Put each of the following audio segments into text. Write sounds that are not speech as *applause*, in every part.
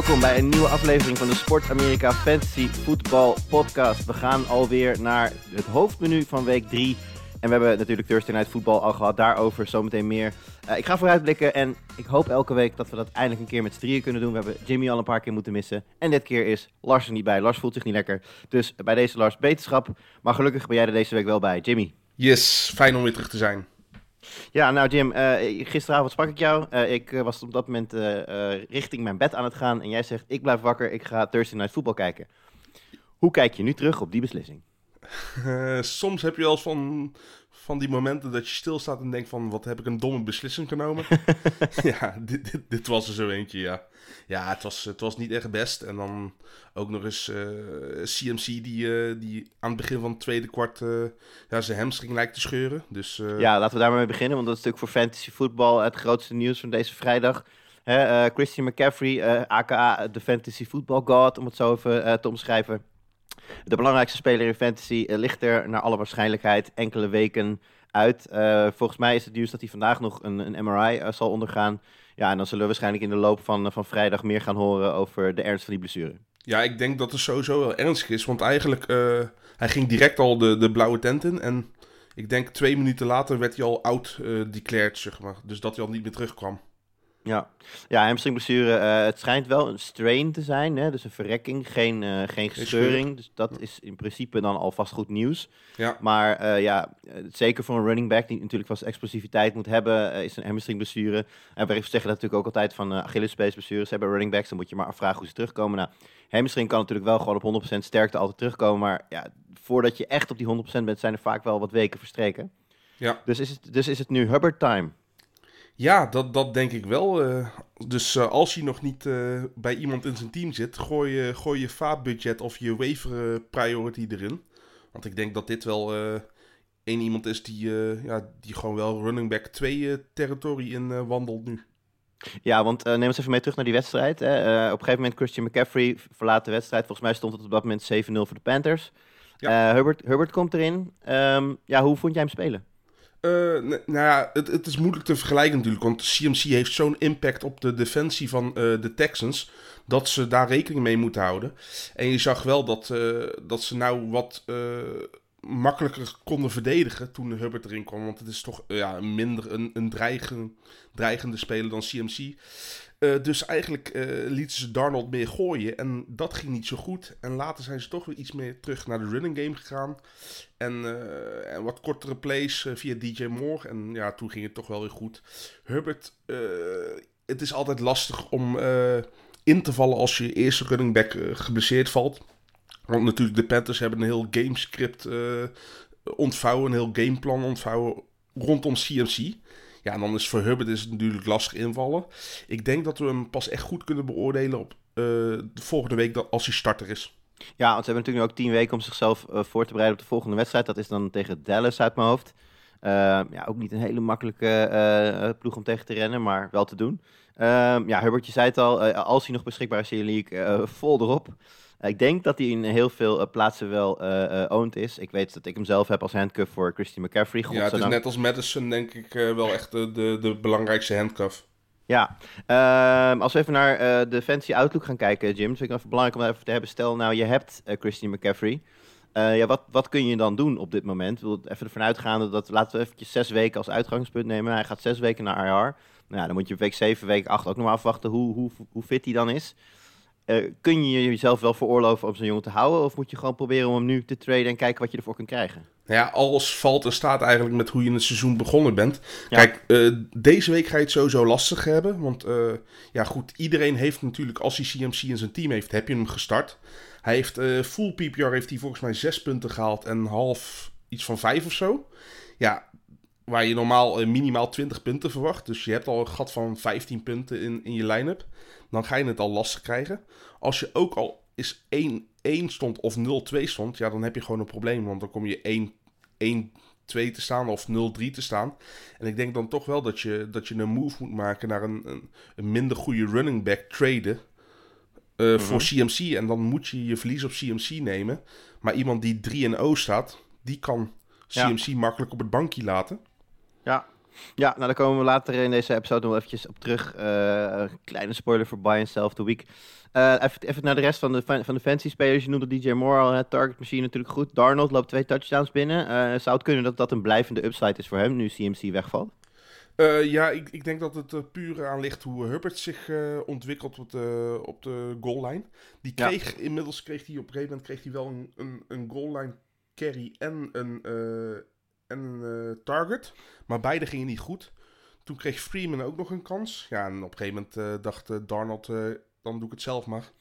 Welkom bij een nieuwe aflevering van de Sport Amerika Fantasy Football Podcast. We gaan alweer naar het hoofdmenu van week 3. En we hebben natuurlijk Thursday Night Football al gehad, daarover zometeen meer. Eh, ik ga vooruitblikken en ik hoop elke week dat we dat eindelijk een keer met z'n drieën kunnen doen. We hebben Jimmy al een paar keer moeten missen. En dit keer is Lars er niet bij. Lars voelt zich niet lekker. Dus bij deze Lars beterschap. Maar gelukkig ben jij er deze week wel bij. Jimmy. Yes, fijn om weer terug te zijn. Ja, nou Jim, eh, gisteravond sprak ik jou. Eh, ik eh, was op dat moment richting mijn bed aan het gaan. En jij zegt, ik blijf wakker, ik ga Thursday Night Football kijken. Hoe kijk je nu terug op die beslissing? Soms heb je wel eens van, van die momenten dat je stilstaat en denkt van... wat heb ik een domme beslissing genomen. *laughs* ja, dit, dit, dit was er zo eentje, ja. Ja, het was, het was niet echt best. En dan ook nog eens eh, CMC die, eh, die aan het begin van het tweede kwart... eh, ja, zijn hamstring lijkt te scheuren. Dus eh, Ja, laten we daar maar mee beginnen, want dat is natuurlijk voor fantasy voetbal het grootste nieuws van deze vrijdag. Hè, eh, Christian McCaffrey, eh, aka de fantasy football god, om het zo even eh, te omschrijven. De belangrijkste speler in fantasy eh, ligt er naar alle waarschijnlijkheid enkele weken uit. Eh, volgens mij is het nieuws dat hij vandaag nog een, een MRI eh, zal ondergaan. Ja, en dan zullen we waarschijnlijk in de loop van, eh, van vrijdag meer gaan horen over de ernst van die blessure. Ja, ik denk dat het sowieso wel ernstig is. Want eigenlijk, eh, hij ging direct al de, de blauwe tent in. En ik denk twee minuten later werd hij al oud eh declared, zeg maar. Dus dat hij al niet meer terugkwam. Ja, ja hamstringblessure. eh het schijnt wel een strain te zijn, hè? dus een verrekking, geen, eh, geen gescheuring. Dus dat is in principe dan alvast goed nieuws. Ja, Maar eh, ja, zeker voor een running back die natuurlijk vast explosiviteit moet hebben, is een hamstringblessure. En we zeggen dat natuurlijk ook altijd van uh, Achillespeesblessures hebben running backs. Dan moet je maar afvragen hoe ze terugkomen. Nou, hamstring kan natuurlijk wel gewoon op 100% sterkte altijd terugkomen. Maar ja, voordat je echt op die 100% bent, zijn er vaak wel wat weken verstreken. ja. Dus is het, dus is het nu Hubbard time. Ja dat, dat denk ik wel. eh. dus eh, als je nog niet eh, bij iemand in zijn team zit, gooi je, gooi je vaatbudget of je waiver priority erin. Want ik denk dat dit wel één iemand is die, ja, die gewoon wel running back 2 eh, territorie in wandelt nu. Ja, want neem ons even mee terug naar die wedstrijd. Hè. Op een gegeven moment Christian McCaffrey verlaat de wedstrijd. Volgens mij stond het op dat moment 7-0 voor de Panthers. Ja. Herbert, Herbert komt erin. Ehm, ja, hoe vond jij hem spelen? Eh, nou ja, het, het is moeilijk te vergelijken natuurlijk. Want CMC heeft zo'n impact op de defensie van eh, de Texans. Dat ze daar rekening mee moeten houden. En je zag wel dat, eh, dat ze nou wat makkelijker konden verdedigen toen Hubbard erin kwam. Want het is toch ja, minder een, een dreigen, dreigende speler dan CMC. Eh, dus eigenlijk eh, lieten ze Darnold meer gooien. En dat ging niet zo goed. En later zijn ze toch weer iets meer terug naar de running game gegaan. En, eh, en wat kortere plays via DJ Moore. En ja, toen ging het toch wel weer goed. Eh, het is altijd lastig om in te vallen als je eerste running back geblesseerd valt. Want natuurlijk, de Panthers hebben een heel gamescript ontvouwen, een heel gameplan ontvouwen rondom CMC. Ja, en dan is voor Herbert is het natuurlijk lastig invallen. Ik denk dat we hem pas echt goed kunnen beoordelen op eh, de volgende week dat, als hij starter is. Ja, want ze hebben natuurlijk nu ook tien weken om zichzelf eh, voor te bereiden op de volgende wedstrijd. Dat is dan tegen Dallas uit mijn hoofd. Eh, ja, ook niet een hele makkelijke ploeg om tegen te rennen, maar wel te doen. Ehm, ja, Herbert, je zei het al, als hij nog beschikbaar is in je league, vol erop. Ik denk dat hij in heel veel eh, plaatsen wel eh, owned is. Ik weet dat ik hem zelf heb als handcuff voor Christian McCaffrey. Ja, het is net als Madison, denk ik, wel echt de, de, belangrijkste handcuff. Ja, Ehm, als we even naar de fancy outlook gaan kijken, Jim, vind ik even belangrijk om even te hebben. Stel nou, je hebt Christian McCaffrey. Ja, wat, wat kun je dan doen op dit moment? Ik wil even ervan uitgaande dat, laten we eventjes zes weken als uitgangspunt nemen. Hij gaat zes weken naar IR. Nou ja, dan moet je week 7, week 8 ook nog maar afwachten hoe, hoe, hoe fit hij dan is. Eh, kun je jezelf wel veroorloven om zo'n jongen te houden? Of moet je gewoon proberen om hem nu te traden en kijken wat je ervoor kunt krijgen? Nou ja, alles valt en staat eigenlijk met hoe je in het seizoen begonnen bent. Ja. Kijk, eh, deze week ga je het sowieso lastig hebben. Want eh, ja, goed, iedereen heeft natuurlijk, als hij CMC in zijn team heeft, heb je hem gestart. Hij heeft full PPR heeft hij volgens mij zes punten gehaald en half iets van vijf of zo. Ja, waar je normaal eh, minimaal 20 punten verwacht. Dus je hebt al een gat van 15 punten in, in je line-up. Dan ga je het al lastig krijgen. Als je ook al is 1-1 stond of 0-2 stond, ja, dan heb je gewoon een probleem. Want dan kom je 1-1 2 te staan of 0-3 te staan. En ik denk dan toch wel dat je, dat je een move moet maken naar een, een, een minder goede running back traden. Uh, Voor CMC. En dan moet je je verlies op CMC nemen. Maar iemand die 3 en O staat, die kan CMC ja. makkelijk op het bankje laten. Ja. Ja, nou daar komen we later in deze episode nog eventjes op terug. Uh, kleine spoiler voor Buy and Sell of the Week. Uh, even, even, naar de rest van de, van de fancy spelers. Je noemde DJ Moore al, target machine natuurlijk goed. Darnold loopt twee touchdowns binnen. Uh, zou het kunnen dat dat een blijvende upside is voor hem, nu CMC wegvalt? Uh, ja, ik, ik, denk dat het puur aan ligt hoe Herbert zich uh, ontwikkelt op de, op de goal line. Die kreeg, ja. inmiddels kreeg hij op een gegeven moment kreeg hij wel een, een, een goal line carry en een, en een target. Maar beide gingen niet goed. Toen kreeg Freeman ook nog een kans. Ja, en op een gegeven moment dacht Darnold, dan doe ik het zelf maar.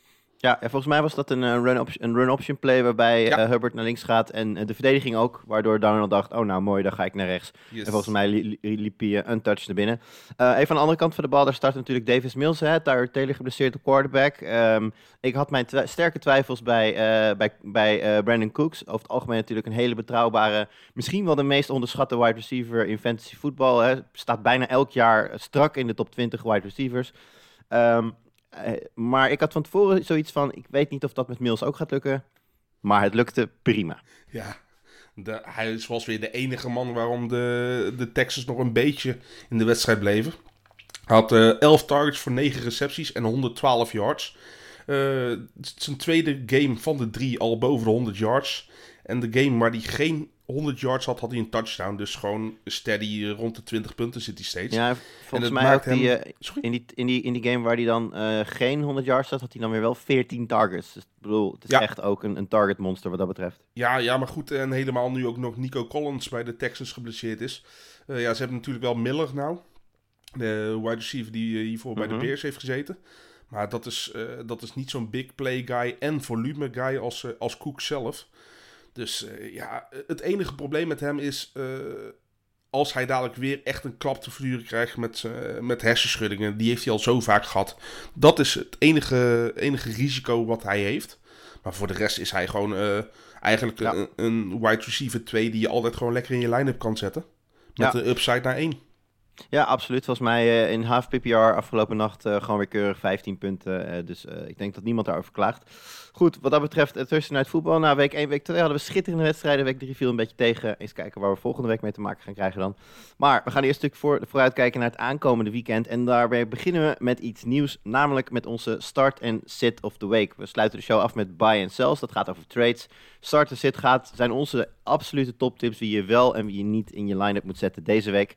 Ja, en volgens mij was dat een, uh, run, option, een run option play waarbij ja. uh, Hubbard naar links gaat en uh, de verdediging ook, waardoor Darnold dacht, oh nou mooi, dan ga ik naar rechts. Yes. En volgens mij li li liep hij een touch naar binnen. even aan de andere kant van de bal, daar start natuurlijk Davis Mills, hè, Tyler Taylor geblesseerd op quarterback. Um, ik had mijn twi sterke twijfels bij, bij, bij Brandon Cooks. Over het algemeen natuurlijk een hele betrouwbare, misschien wel de meest onderschatte wide receiver in fantasy voetbal. Staat bijna elk jaar strak in de top 20 wide receivers. Um, uh, maar ik had van tevoren zoiets van: ik weet niet of dat met Mills ook gaat lukken. Maar het lukte prima. Ja, de, hij was weer de enige man waarom de, de Texans nog een beetje in de wedstrijd bleven. Hij had uh, 11 targets voor 9 recepties en 112 yards. Uh, zijn tweede game van de drie al boven de 100 yards. En de game waar hij geen 100 yards had, had hij een touchdown. Dus gewoon steady rond de 20 punten zit hij steeds. Ja, volgens mij had hij uh, in, die, in, die, in die game waar hij dan uh, geen 100 yards had, had hij dan weer wel 14 targets. Dus ik bedoel, het is ja. echt ook een, een target monster wat dat betreft. Ja, ja, maar goed. En helemaal nu ook nog Nico Collins bij de Texans geblesseerd is. Uh, ja, ze hebben natuurlijk wel Miller nou. De wide receiver die hiervoor bij mm -hmm. de Bears heeft gezeten. Maar dat is, dat is niet zo'n big play guy en volume guy als, als Cook zelf. Dus uh, ja, het enige probleem met hem is. Uh, als hij dadelijk weer echt een klap te verduren krijgt met, uh, met hersenschuddingen. Die heeft hij al zo vaak gehad. Dat is het enige, enige risico wat hij heeft. Maar voor de rest is hij gewoon eigenlijk ja. een, een, wide receiver 2 die je altijd gewoon lekker in je line-up kan zetten. Met ja. de upside naar 1. Ja, absoluut. Volgens mij in half PPR afgelopen nacht gewoon weer keurig 15 punten. Dus ik denk dat niemand daarover klaagt. Goed, wat dat betreft het Thursday Night Voetbal. Na week 1, week 2 hadden we schitterende wedstrijden. Week 3 viel een beetje tegen. Eens kijken waar we volgende week mee te maken gaan krijgen dan. Maar we gaan eerst stuk voor, vooruit kijken naar het aankomende weekend. En daarbij beginnen we met iets nieuws. Namelijk met onze Start en Sit of the Week. We sluiten de show af met Buy and Sells. Dat gaat over trades. Start en Sit gaat, zijn onze absolute toptips. Wie je wel en wie je niet in je line-up moet zetten deze week.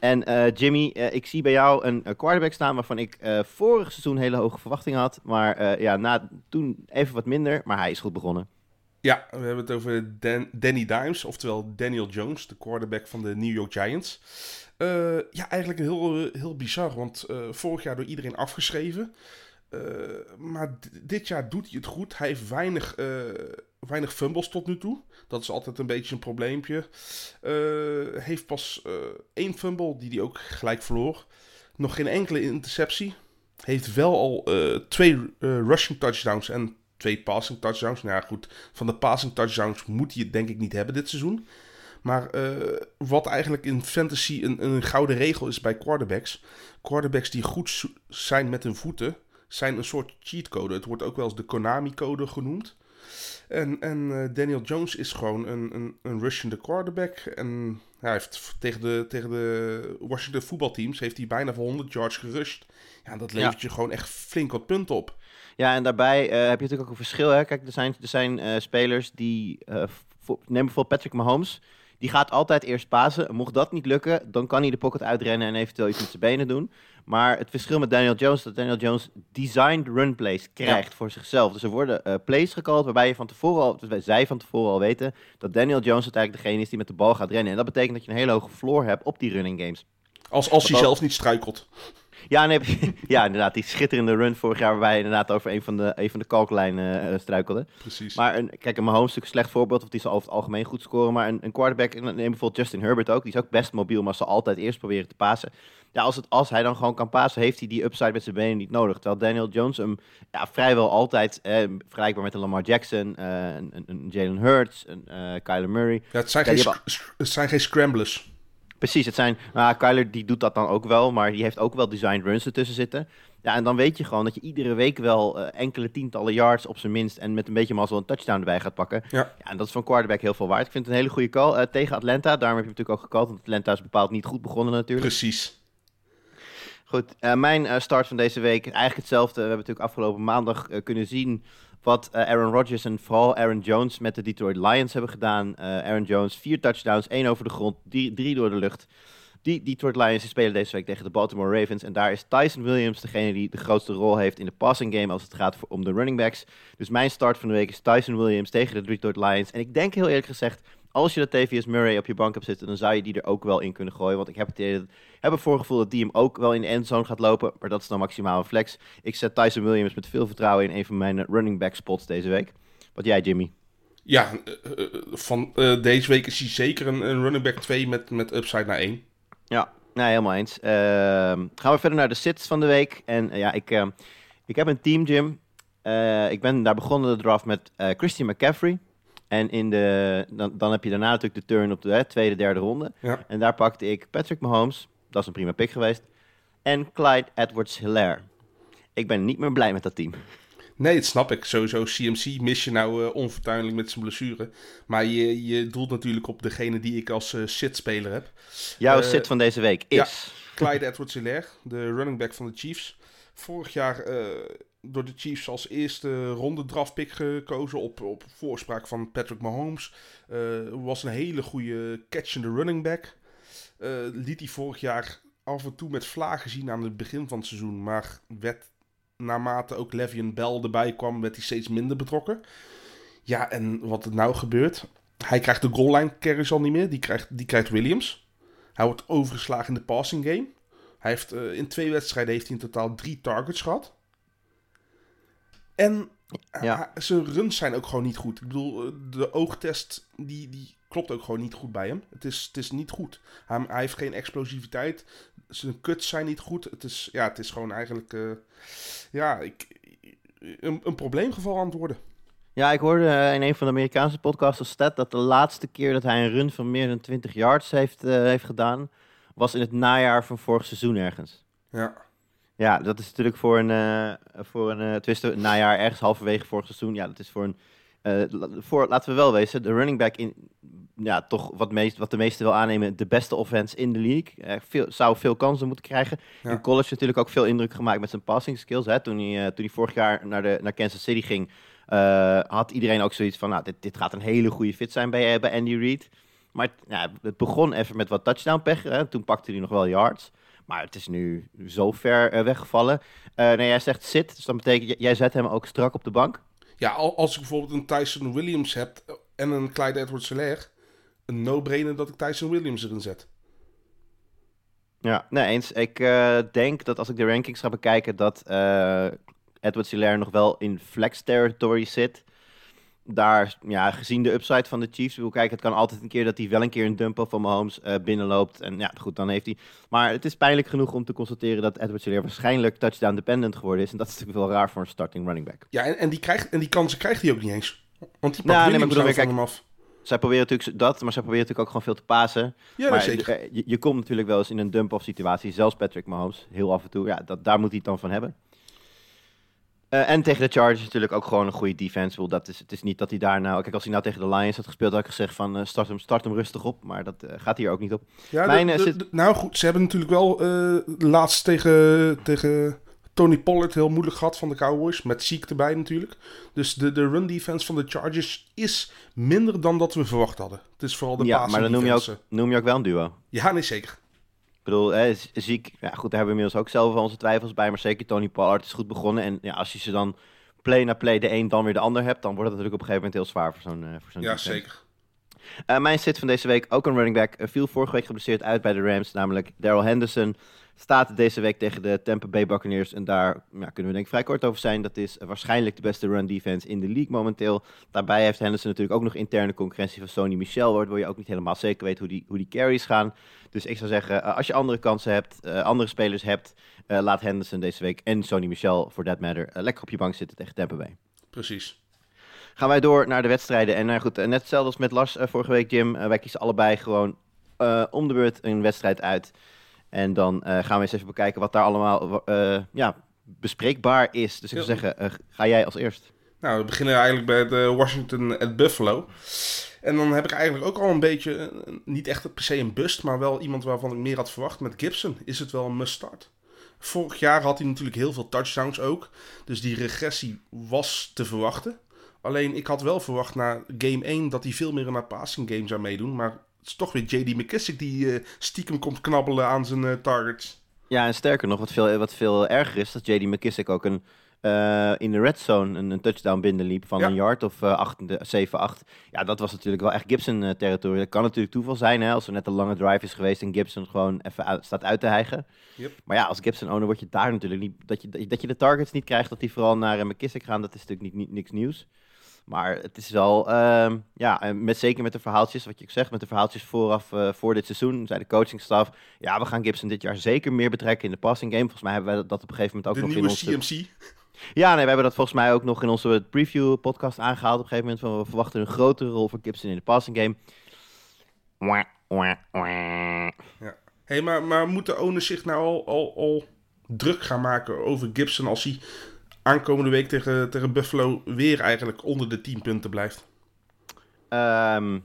En uh, Jimmy, uh, ik zie bij jou een, een quarterback staan waarvan ik vorig seizoen hele hoge verwachtingen had. Maar ja, na, toen even wat minder, maar hij is goed begonnen. Ja, we hebben het over Dan, Danny Dimes, oftewel Daniel Jones, de quarterback van de New York Giants. Ja, eigenlijk heel, heel bizar, want vorig jaar door iedereen afgeschreven. Maar dit jaar doet hij het goed. Hij heeft weinig, weinig fumbles tot nu toe. Dat is altijd een beetje een probleempje. heeft pas één fumble die hij ook gelijk verloor. Nog geen enkele interceptie. Heeft wel al twee rushing touchdowns en twee passing touchdowns. Nou ja, goed, van de passing touchdowns moet hij het denk ik niet hebben dit seizoen. Maar wat eigenlijk in fantasy een, een gouden regel is bij quarterbacks. Quarterbacks die goed zijn met hun voeten, zijn een soort cheatcode. Het wordt ook wel eens de Konami-code genoemd. En, en uh, Daniel Jones is gewoon een, een, een rushende quarterback. En hij heeft tegen de, tegen de Washington voetbalteams heeft hij bijna voor 100 yards gerushed. Ja, dat levert ja. je gewoon echt flink wat punten op. Ja, en daarbij uh, heb je natuurlijk ook een verschil. Hè? Kijk, er zijn, er zijn uh, spelers die... Neem bijvoorbeeld Patrick Mahomes. Die gaat altijd eerst pasen. Mocht dat niet lukken, dan kan hij de pocket uitrennen en eventueel iets met zijn benen doen. Maar het verschil met Daniel Jones is dat Daniel Jones designed run plays krijgt ja. voor zichzelf. Dus er worden uh, plays gecallt waarbij je van tevoren al, dus zij van tevoren al weten dat Daniel Jones uiteindelijk degene is die met de bal gaat rennen. En dat betekent dat je een hele hoge floor hebt op die running games. Als, als hij zelf niet struikelt. Ja, nee, *laughs* ja, inderdaad. Die schitterende run vorig jaar waarbij hij inderdaad over een van de, een van de kalklijnen eh, struikelde. Precies. Maar een, kijk, een Mahomes is een slecht voorbeeld, of die zal over het algemeen goed scoren. Maar een, een quarterback, neem bijvoorbeeld Justin Herbert ook, die is ook best mobiel, maar zal altijd eerst proberen te pasen. Ja, als, het, als hij dan gewoon kan pasen, heeft hij die upside met zijn benen niet nodig. Terwijl Daniel Jones hem ja, vrijwel altijd, eh, vergelijkbaar met een Lamar Jackson, eh, een, een, Jalen Hurts, een uh, Kyler Murray. ja, het, zijn Ja, geen, het zijn geen scramblers. Precies, het zijn, nou, Kyler die doet dat dan ook wel, maar die heeft ook wel designed runs ertussen zitten. Ja, en dan weet je gewoon dat je iedere week wel eh, enkele tientallen yards op zijn minst en met een beetje mazzel een touchdown erbij gaat pakken. Ja. Ja, en dat is van quarterback heel veel waard. Ik vind het een hele goede call eh, tegen Atlanta. Daarom heb je natuurlijk ook gecallt, want Atlanta is bepaald niet goed begonnen natuurlijk. Precies. Goed, eh, mijn start van deze week, eigenlijk hetzelfde. We hebben natuurlijk afgelopen maandag kunnen zien wat eh, Aaron Rodgers en vooral Aaron Jones met de Detroit Lions hebben gedaan. Eh, Aaron Jones, vier touchdowns, één over de grond, drie, drie door de lucht. Die Detroit Lions spelen deze week tegen de Baltimore Ravens. En daar is Tyson Williams degene die de grootste rol heeft in de passing game als het gaat om de running backs. Dus mijn start van de week is Tyson Williams tegen de Detroit Lions. En ik denk heel eerlijk gezegd, als je dat TVS Murray op je bank hebt zitten, dan zou je die er ook wel in kunnen gooien. Want ik heb het, heb het voorgevoel dat die hem ook wel in de endzone gaat lopen. Maar dat is dan maximaal een flex. Ik zet Tyson Williams met veel vertrouwen in een van mijn running back spots deze week. Wat jij, Jimmy? Ja, eh, eh, van eh, deze week is hij zeker een, een running back 2 met, met upside naar 1. Ja, nee, helemaal eens. Ehm, gaan we verder naar de sits van de week. En ja, ik, ik heb een team, Jim. Ik ben daar begonnen de draft met Christian McCaffrey. En in de, dan, dan heb je daarna natuurlijk de turn op de hè, tweede, derde ronde. Ja. En daar pakte ik Patrick Mahomes. Dat is een prima pick geweest. En Clyde Edwards-Hilaire. Ik ben niet meer blij met dat team. Nee, dat snap ik. Sowieso CMC mis je nou onfortuinlijk met zijn blessure. Maar je, je doelt natuurlijk op degene die ik als eh sit-speler heb. Jouw Eh, sit van deze week ja. is... Clyde Edwards-Helaire, de running back van de Chiefs. Vorig jaar door de Chiefs als eerste ronde draftpick gekozen op, op voorspraak van Patrick Mahomes. Eh, was een hele goede catchende running back. Eh, liet hij vorig jaar af en toe met vlagen zien aan het begin van het seizoen. Maar werd naarmate ook Le'Veon Bell erbij kwam, werd hij steeds minder betrokken. Ja, en wat er nou gebeurt... Hij krijgt de goal line carries al niet meer. Die krijgt, die krijgt Williams. Hij wordt overgeslagen in de passing game. Hij heeft, eh, in twee wedstrijden heeft hij in totaal drie targets gehad. En Ja. zijn runs zijn ook gewoon niet goed. Ik bedoel, eh, de oogtest die, die klopt ook gewoon niet goed bij hem. Het is, het is niet goed. Hij, hij heeft geen explosiviteit. Zijn cuts zijn niet goed. Het is, ja, het is gewoon eigenlijk eh, ja, ik, een, een probleemgeval aan het worden. Ja, ik hoorde eh, in een van de Amerikaanse podcasts een stat dat de laatste keer dat hij een run van meer dan 20 yards heeft, heeft gedaan, was in het najaar van vorig seizoen ergens. Ja, Ja, dat is natuurlijk voor een, eh voor een uh, twiste, najaar ergens halverwege vorig seizoen. Ja, dat is voor een, eh, voor, laten we wel wezen, de running back in, ja, toch wat, meest, wat de meesten wel aannemen, de beste offense in de league. Eh, veel, zou veel kansen moeten krijgen. Ja. In college natuurlijk ook veel indruk gemaakt met zijn passing skills. Hè. Toen, hij, eh, toen hij vorig jaar naar, de, naar Kansas City ging, eh, had iedereen ook zoiets van, nou, dit, dit gaat een hele goede fit zijn bij, eh, bij Andy Reid. Maar het- ja, het begon even met wat touchdown pech. Hè. Toen pakte hij nog wel yards. Maar het is nu zo ver eh, weggevallen. Eh nee, jij zegt zit, dus dat betekent, jij zet hem ook strak op de bank. ja al- als ik bijvoorbeeld een Tyson Williams heb en een Clyde Edwards-Helaire, een no-brainer dat ik Tyson Williams erin zet. Ja, nee eens. Ik eh, denk dat als ik de rankings ga bekijken, dat eh Edward Hilaire nog wel in flex territory zit. Daar, ja, gezien de upside van de Chiefs, wil kijken, het kan altijd een keer dat hij wel een keer een dump van Mahomes eh binnenloopt. En ja, goed, dan heeft hij. Maar het is pijnlijk genoeg om te constateren dat Edward Hilaire waarschijnlijk touchdown dependent geworden is. En dat is natuurlijk wel raar voor een starting running back. Ja, en, en, die, krijgt, en die kansen krijgt hij ook niet eens. Want die pakt Nou, nee, maar ik nou van hem af. Zij proberen natuurlijk dat, maar zij proberen natuurlijk ook gewoon veel te pasen. Ja, maar zeker. eh, je, je komt natuurlijk wel eens in een dump-off situatie, zelfs Patrick Mahomes, heel af en toe. Ja, dat, daar moet hij het dan van hebben. Eh, en tegen de Chargers natuurlijk ook gewoon een goede defense. Dat is, het is niet dat hij daar nou... Kijk, als hij nou tegen de Lions had gespeeld, had ik gezegd van eh, start, hem, start hem rustig op. Maar dat eh, gaat hier ook niet op. Ja, Mijn, de- de- zit- de- nou goed, ze hebben natuurlijk wel laatst tegen, tegen Tony Pollard heel moeilijk gehad van de Cowboys. Met Zeke erbij natuurlijk. Dus de, de run defense van de Chargers is minder dan dat we verwacht hadden. Het is vooral de ja, maar dan noem je, ook, noem je ook wel een duo. Ja, nee, zeker. Ik bedoel, ziek. Ja, goed, daar hebben we inmiddels ook zelf wel onze twijfels bij. Maar zeker Tony Pollard is goed begonnen. En ja, als je ze dan play na play de een dan weer de ander hebt, dan wordt het natuurlijk op een gegeven moment heel zwaar voor zo'n eh, voor zo'n Ja, defense. zeker. Eh, mijn sit van deze week, ook een running back, eh, viel vorige week geblesseerd uit bij de Rams, namelijk Daryl Henderson. Staat deze week tegen de Tampa Bay Buccaneers en daar ja, kunnen we denk ik vrij kort over zijn. Dat is waarschijnlijk de beste run defense in de league momenteel. Daarbij heeft Henderson natuurlijk ook nog interne concurrentie van Sony Michel, waardoor je ook niet helemaal zeker weet hoe die, hoe die carries gaan. Dus ik zou zeggen, eh, als je andere kansen hebt, eh, andere spelers hebt, eh, laat Henderson deze week en Sony Michel, for that matter, lekker op je bank zitten tegen Tampa Bay. Precies. Gaan wij door naar de wedstrijden. En nou goed, net hetzelfde als met Lars vorige week, Jim. Wij kiezen allebei gewoon om de beurt een wedstrijd uit. En dan eh, gaan we eens even bekijken wat daar allemaal eh, ja, bespreekbaar is. Dus ik zou zeggen, eh, ga jij als eerst. Nou, we beginnen eigenlijk bij de Washington at Buffalo. En dan heb ik eigenlijk ook al een beetje, niet echt per se een bust, maar wel iemand waarvan ik meer had verwacht. Met Gibson is het wel een must-start. Vorig jaar had hij natuurlijk heel veel touchdowns ook. Dus die regressie was te verwachten. Alleen ik had wel verwacht na game 1 dat hij veel meer in een passing game zou meedoen. Maar het is toch weer JD McKissick die eh, stiekem komt knabbelen aan zijn eh, targets. Ja, en sterker nog, wat veel, wat veel erger is, dat JD McKissick ook een, eh, in de red zone een, een touchdown binnenliep van Ja. een yard of eh, 8, 7, 8. Ja, dat was natuurlijk wel echt Gibson-territorie. dat kan natuurlijk toeval zijn, hè, als er net een lange drive is geweest en Gibson gewoon even uit- staat uit te hijgen. Yep. Maar ja, als Gibson-owner word je daar natuurlijk niet... Dat je, dat je de targets niet krijgt, dat die vooral naar McKissick gaan, dat is natuurlijk niet, niet, niks nieuws. Maar het is wel, ehm, ja, met, zeker met de verhaaltjes, wat je ook zegt, met de verhaaltjes vooraf eh, voor dit seizoen, zei de coachingstaf, ja, we gaan Gibson dit jaar zeker meer betrekken in de passing game. Volgens mij hebben wij dat op een gegeven moment ook de nog in onze... CMC. Ja, nee, we hebben dat volgens mij ook nog in onze preview podcast aangehaald op een gegeven moment. Van, we verwachten een grotere rol voor Gibson in de passing game. Wah. Hé, maar, maar moet de owner zich nou al, al, al druk gaan maken over Gibson als hij aankomende week tegen, tegen Buffalo weer eigenlijk onder de 10 punten blijft? Ehm,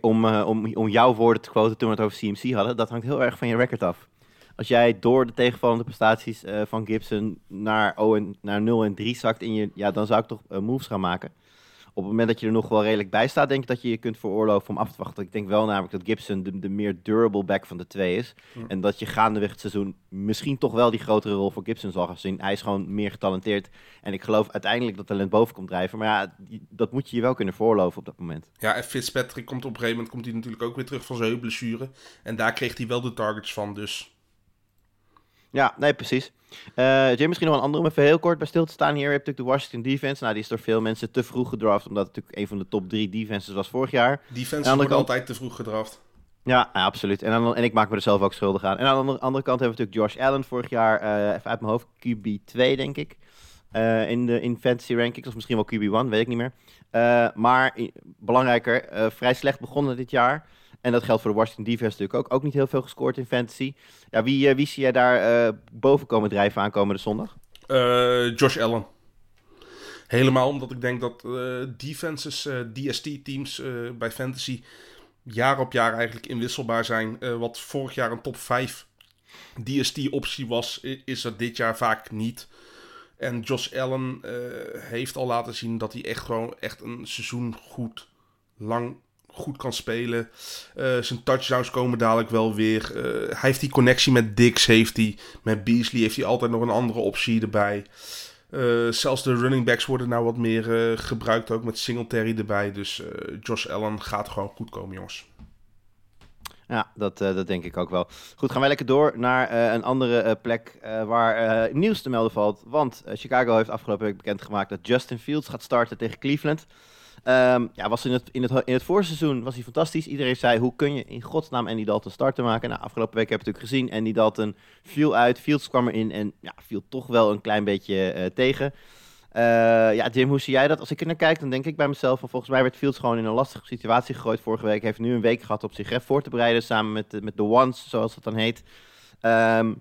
om, eh, om, om jouw woorden te quoten toen we het over CMC hadden, dat hangt heel erg van je record af. Als jij door de tegenvallende prestaties eh, van Gibson naar, 0 en, naar 0 en 3 zakt, in je, ja, dan zou ik toch eh, moves gaan maken. Op het moment dat je er nog wel redelijk bij staat, denk ik dat je je kunt veroorloven om af te wachten. Ik denk wel namelijk dat Gibson de, de meer durable back van de twee is. En dat je gaandeweg het seizoen misschien toch wel die grotere rol voor Gibson zal gaan zien. Hij is gewoon meer getalenteerd. En ik geloof uiteindelijk dat talent boven komt drijven. Maar ja, dat moet je je wel kunnen veroorloven op dat moment. Ja, en Fitzpatrick komt op een gegeven moment komt hij natuurlijk ook weer terug van zijn heupblessure. En daar kreeg hij wel de targets van, dus... Ja, nee, precies. Jim, misschien nog een andere om even heel kort bij stil te staan hier. Je hebt natuurlijk de Washington defense. Nou, die is door veel mensen te vroeg gedraft, omdat het natuurlijk een van de top drie defenses was vorig jaar. Defense wordt kant- altijd te vroeg gedraft. Ja, ja, absoluut. En, en ik maak me er zelf ook schuldig aan. En aan de andere, kant hebben we natuurlijk Josh Allen vorig jaar, eh, even uit mijn hoofd, QB2 denk ik. Eh, in de in fantasy rankings, of misschien wel QB1, weet ik niet meer. Maar belangrijker, vrij slecht begonnen dit jaar. En dat geldt voor de Washington defense natuurlijk ook. Ook niet heel veel gescoord in fantasy. Ja, wie, eh, wie zie jij daar eh, boven komen drijven aankomende zondag? Eh, Josh Allen. Helemaal omdat ik denk dat defenses, DST-teams bij fantasy jaar op jaar eigenlijk inwisselbaar zijn. Wat vorig jaar een top 5 DST-optie was, is dat dit jaar vaak niet. En Josh Allen heeft al laten zien dat hij echt gewoon echt een seizoen goed, lang goed kan spelen. Eh, zijn touchdowns komen dadelijk wel weer. Eh, hij heeft die connectie met Dix, heeft hij. Met Beasley heeft hij altijd nog een andere optie erbij. Eh, zelfs de running backs worden nou wat meer gebruikt, ook met Singletary erbij. Dus Josh Allen gaat gewoon goed komen, jongens. Ja, dat, dat denk ik ook wel. Goed, gaan wij lekker door naar een andere plek waar nieuws te melden valt. Want Chicago heeft afgelopen week bekendgemaakt dat Justin Fields gaat starten tegen Cleveland. Ehm, ja, was in het, in, het, in het voorseizoen was hij fantastisch. Iedereen zei, hoe kun je in godsnaam Andy Dalton starten maken? Nou, afgelopen week heb ik natuurlijk gezien. Andy Dalton viel uit, Fields kwam erin en ja, viel toch wel een klein beetje eh, tegen. Eh, ja, Jim, hoe zie jij dat? Als ik er naar kijk, dan denk ik bij mezelf... van volgens mij werd Fields gewoon in een lastige situatie gegooid vorige week. Heeft nu een week gehad op zich hè, voor te bereiden... samen met, met de Ones, zoals dat dan heet. Ehm,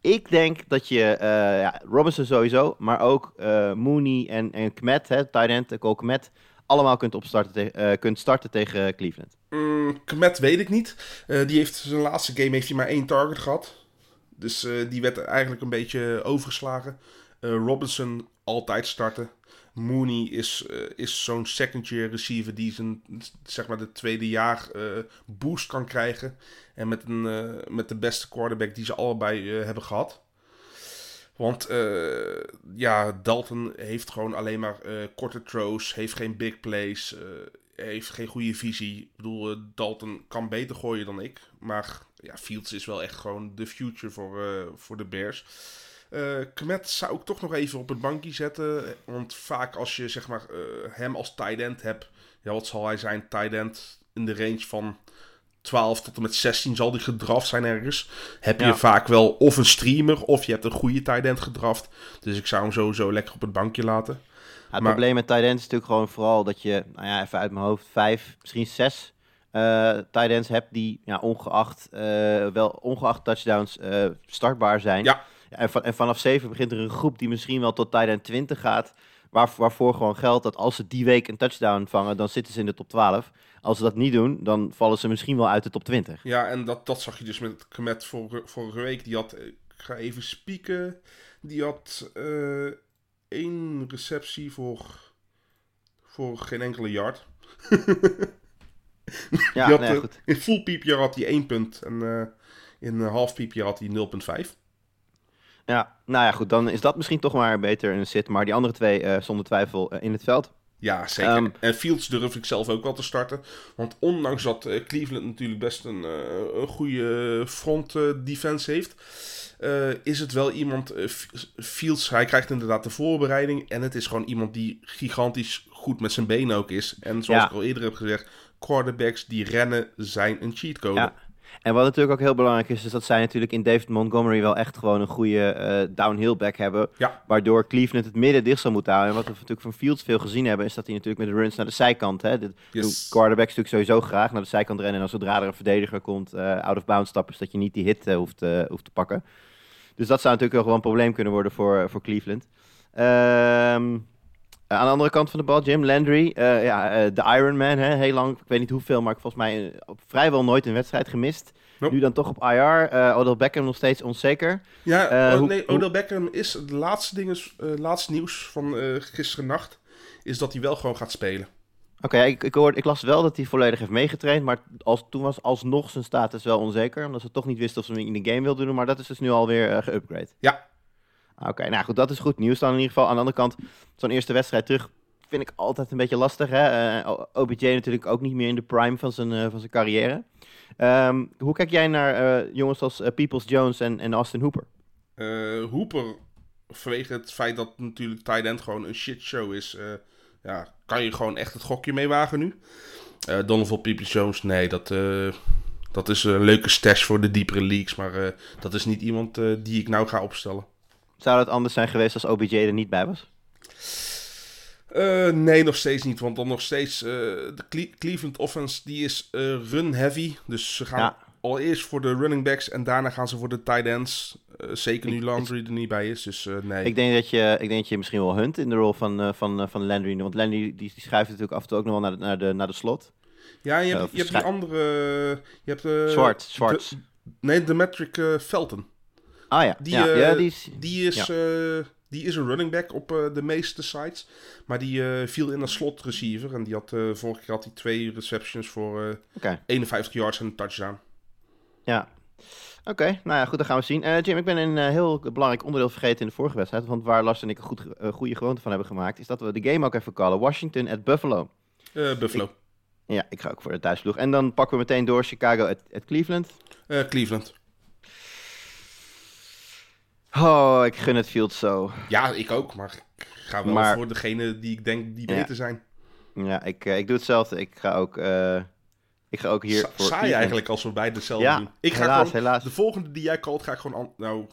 ik denk dat je eh, ja, Robinson sowieso... maar ook Mooney en, en Kmet, hè, tight end, Cole Kmet... allemaal kunt, opstarten te- eh, kunt starten tegen Cleveland. Mm, Kmet weet ik niet. Eh, die heeft zijn laatste game heeft hij maar één target gehad. Dus eh, die werd eigenlijk een beetje overgeslagen. Robinson altijd starten. Mooney is, is zo'n second year receiver die zijn, zeg maar, de tweede jaar boost kan krijgen. En met, een, met de beste quarterback die ze allebei hebben gehad. Want eh, ja, Dalton heeft gewoon alleen maar eh, korte throws, heeft geen big plays. eh, heeft geen goede visie. Ik bedoel, Dalton kan beter gooien dan ik. Maar ja, Fields is wel echt gewoon de future voor, voor de Bears. Kmet zou ik toch nog even op het bankje zetten. Want vaak als je zeg maar, hem als tight end hebt... Ja, wat zal hij zijn? Tight end in de range van 12 tot en met 16 zal die gedraft zijn ergens. Heb je Ja. vaak wel of een streamer of je hebt een goede tight end gedraft. Dus ik zou hem sowieso lekker op het bankje laten. Ja, het Maar- probleem met tight ends is natuurlijk gewoon vooral dat je, nou ja, even uit mijn hoofd, vijf, misschien zes eh tight ends hebt die ja, ongeacht, eh, wel, ongeacht touchdowns eh, startbaar zijn. Ja. en, van, en vanaf zeven begint er een groep die misschien wel tot tight end 20 gaat. Waar, waarvoor gewoon geldt dat als ze die week een touchdown vangen, dan zitten ze in de top 12. Als ze dat niet doen, dan vallen ze misschien wel uit de top 20. Ja, en dat, dat zag je dus met Kmet vorige, vorige week. Die had, ik ga even spieken, die had eh, één receptie voor, voor geen enkele yard. *laughs* Ja, had, nee, eh, goed. in full PPR had hij één punt en eh, in half PPR had hij 0,5. Ja, nou ja, goed, dan is dat misschien toch maar beter een sit. Maar die andere twee eh, zonder twijfel eh, in het veld. Ja, zeker. Ehm, en Fields durf ik zelf ook wel te starten. Want ondanks dat eh, Cleveland natuurlijk best een, een goede front defense heeft... is het wel iemand... Fields, hij krijgt inderdaad de voorbereiding... en het is gewoon iemand die gigantisch goed met zijn benen ook is. En zoals Ja. ik al eerder heb gezegd... quarterbacks die rennen zijn een cheatcode. Ja. En wat natuurlijk ook heel belangrijk is, is dat zij natuurlijk in David Montgomery wel echt gewoon een goede eh, downhill back hebben. Ja. Waardoor Cleveland het midden dicht zal moeten houden. En wat we natuurlijk van Fields veel gezien hebben, is dat hij natuurlijk met de runs naar de zijkant. Hè, de Yes. quarterbacks natuurlijk sowieso graag naar de zijkant rennen. En als zodra er een verdediger komt, eh, out of bounds stappen, zodat je niet die hit eh, hoeft, hoeft te pakken. Dus dat zou natuurlijk wel gewoon een probleem kunnen worden voor, voor Cleveland. Ehm, aan de andere kant van de bal, Jim Landry, eh, ja, eh, de Ironman, hè, heel lang, ik weet niet hoeveel, maar volgens mij eh, op vrijwel nooit een wedstrijd gemist. Nope. Nu dan toch op IR, eh Odell Beckham nog steeds onzeker. Ja, Eh, oh, hoe- nee, Odell Beckham is het laatste, ding is, eh, laatste nieuws van eh gisteren nacht... is dat hij wel gewoon gaat spelen. Oké, ik, ik, hoorde, ik las wel dat hij volledig heeft meegetraind, maar als, toen was alsnog zijn status wel onzeker, omdat ze toch niet wisten of ze hem in de game wilden doen, maar dat is dus nu alweer eh geüpgrade. Ja. Oké, nou goed, dat is goed nieuws dan in ieder geval. Aan de andere kant, zo'n eerste wedstrijd terug vind ik altijd een beetje lastig. Hè? Eh, OBJ natuurlijk ook niet meer in de prime van zijn, eh, van zijn carrière. Ehm, hoe kijk jij naar eh, jongens als eh, Peoples Jones en, en Austin Hooper? Eh Hooper, vanwege het feit dat natuurlijk tight end gewoon een shitshow is, eh, ja, kan je gewoon echt het gokje mee wagen nu. Eh Donovan Peoples-Jones, nee, dat, eh, dat is een leuke stash voor de diepere leagues, maar eh, dat is niet iemand eh, die ik nou ga opstellen. Zou het anders zijn geweest als OBJ er niet bij was? Eh, nee, nog steeds niet, want dan nog steeds, eh, de Cle- Cleveland offense, die is eh, run-heavy, dus ze gaan Ja. allereerst voor de running backs en daarna gaan ze voor de tight ends. Zeker nu Ik- Landry er niet bij is, dus nee. Ik denk dat je, ik denk dat je misschien wel hunt in de rol van, van, van Landry. Want Landry die, die schuift natuurlijk af en toe ook nog wel naar de, naar de, naar de slot. Ja, je hebt, je hebt die andere. Je hebt, Zwart, de- zwart. nee, de Metric Felton. Ah ja, Die, ja, eh, ja, die is... Die is, eh, die is een running back op eh, de meeste sites. Maar die viel in een slot receiver. En die had vorige keer had hij twee receptions voor Oké, 51 yards en een touchdown. ja. Oké, nou ja, goed, dan gaan we zien. Jim, ik ben een heel belangrijk onderdeel vergeten in de vorige wedstrijd. Want waar Lars en ik een goed, goede gewoonte van hebben gemaakt, is dat we de game ook even callen. Washington at Buffalo. Buffalo. Ja, ik ga ook voor de thuisploeg. En dan pakken we meteen door Chicago at, at Cleveland. Cleveland. Oh, ik gun het field zo. Ja, ik ook. Maar ik ga wel Maar- voor degene die ik denk die Ja. beter zijn. Ja, ik, eh, ik doe hetzelfde. Ik ga ook, eh, ik ga ook hier Sa- voor saai eigenlijk als we beide hetzelfde Ja, doen. Ik ga helaas, gewoon, helaas. De volgende die jij calt, ga ik gewoon... Nou,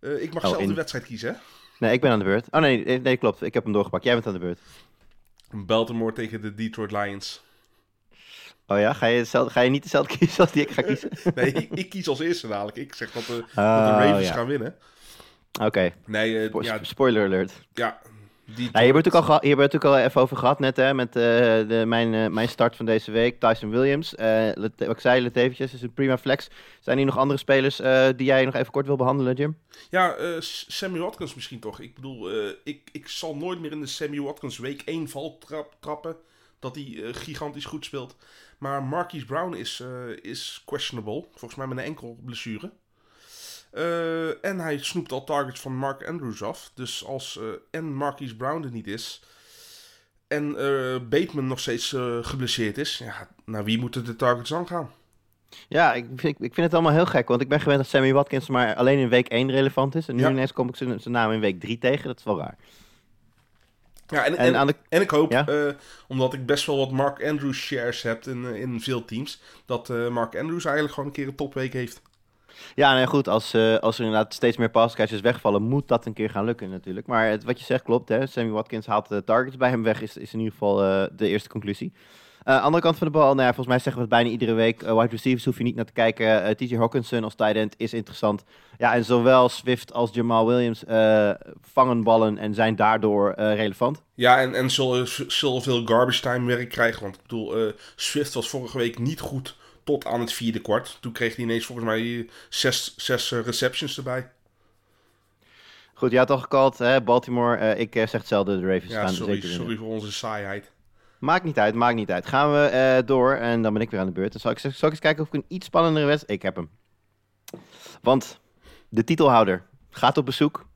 eh, ik mag Oh, zelf in- de wedstrijd kiezen, hè? Nee, ik ben aan de beurt. Oh nee, nee, nee, klopt. Ik heb hem doorgepakt. Jij bent aan de beurt. Baltimore tegen de Detroit Lions. Oh ja, ga je, ga je niet dezelfde *laughs* kiezen als die ik ga kiezen? *laughs* Nee, ik, ik kies als eerste dadelijk. Ik zeg dat de, dat de Oh, Ravens ja. gaan winnen. Oké, Nee, eh, Spo- ja, spoiler alert. ja. Hebben we het ook al, het ook al even over gehad net, hè, met eh, de, mijn, eh, mijn start van deze week, Tyson Williams. Lete- wat ik zei, Letevicius is een prima flex. Zijn hier nog andere spelers die jij nog even kort wil behandelen, Jim? Ja, Sammy Watkins misschien toch. Ik bedoel, ik, ik zal nooit meer in de Sammy Watkins week 1 val trap, trappen. Dat hij eh, gigantisch goed speelt. Maar Marquise Brown is, eh, is questionable. Volgens mij met een enkel blessure. Eh, en hij snoept al targets van Mark Andrews af. Dus als en Marquise Brown er niet is. en Bateman nog steeds geblesseerd is, ja, naar wie moeten de targets dan gaan? Ja, ik, vind- ik, ik vind het allemaal heel gek, want ik ben gewend dat Sammy Watkins maar alleen in week 1 relevant is. En nu Ja. ineens kom ik zijn zijn naam in week 3 tegen, dat is wel raar. Ja, en, En en, aan de- en ik hoop, Ja? eh, omdat ik best wel wat Mark Andrews shares heb in, eh, in veel teams, dat eh, Mark Andrews eigenlijk gewoon een keer een topweek heeft. Ja, nee, goed, als, als er inderdaad steeds meer passcatchers wegvallen, moet dat een keer gaan lukken natuurlijk. Maar het, wat je zegt klopt, hè. Sammy Watkins haalt de targets bij hem weg, is, is in ieder geval de eerste conclusie. Eh, andere kant van de bal, nou ja, volgens mij zeggen we het bijna iedere week. eh, wide receivers hoef je niet naar te kijken. Eh, TJ Hawkinson als tight end is interessant. Ja, en zowel Swift als Jamal Williams vangen ballen en zijn daardoor relevant. Ja, en, en zullen, zullen veel garbage time werk krijgen. Want ik bedoel, Swift was vorige week niet goed tot aan het vierde kwart. Toen kreeg hij ineens volgens mij zes, zes receptions erbij. Goed, je had al gekald, hè, Baltimore. ik zeg hetzelfde, de Ravens Ja, gaan sorry, zeker sorry voor onze saaiheid. Maakt niet uit, maakt niet uit. Gaan we eh, door en dan ben ik weer aan de beurt. Dan zal ik, zal ik eens kijken of ik een iets spannendere wedstrijd... Ik heb hem. Want de titelhouder gaat op bezoek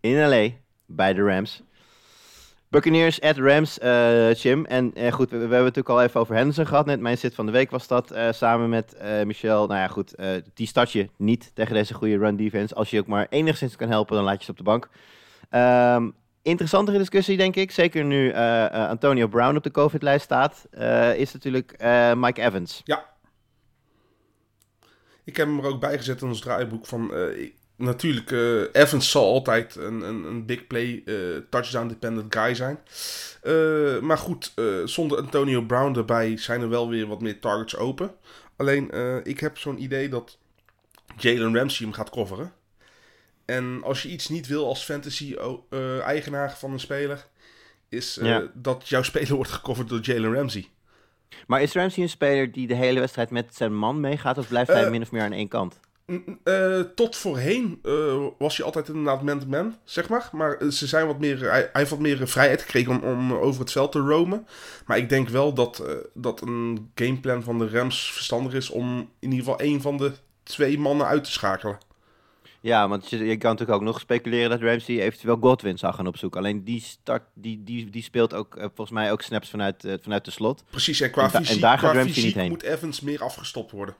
in L.A. bij de Rams. Buccaneers at Rams, eh Jim. En eh, goed, we, hebben het natuurlijk al even over Henderson gehad. Net mijn zit van de week was dat samen met Michel. Nou ja, goed, die start je niet tegen deze goede run defense. Als je ook maar enigszins kan helpen, dan laat je ze op de bank. Ehm, interessantere discussie, denk ik. Zeker nu eh, eh, Antonio Brown op de COVID-lijst staat. eh, is natuurlijk Mike Evans. Ja. Ik heb hem er ook bij gezet in ons draaiboek van... natuurlijk, Evans zal altijd een, een, een big play, touchdown-dependent guy zijn. Maar goed, zonder Antonio Brown erbij zijn er wel weer wat meer targets open. Alleen, ik heb zo'n idee dat Jalen Ramsey hem gaat coveren. En als je iets niet wil als fantasy-eigenaar van een speler... is eh, Ja. dat jouw *laughs* speler wordt gecoverd door Jalen Ramsey. Maar is Ramsey een speler die de hele wedstrijd met zijn man meegaat? Of blijft hij Eh, min of meer aan één kant? Eh, tot voorheen eh, was hij altijd inderdaad man-to-man, zeg maar. Maar eh, ze zijn wat meer, hij, hij heeft wat meer eh, vrijheid gekregen om, om over het veld te roamen. Maar ik denk wel dat, eh, dat een gameplan van de Rams verstandig is om in ieder geval één van de twee mannen uit te schakelen. Ja, want je, je kan natuurlijk ook nog speculeren dat Ramsey eventueel Godwin zou gaan opzoeken. Alleen die, start, die, die, die speelt ook eh, volgens mij ook snaps vanuit, eh, vanuit de slot. Precies, en qua En da- en fysiek, daar gaat Ramsey fysiek niet heen. moet Evans meer afgestopt worden.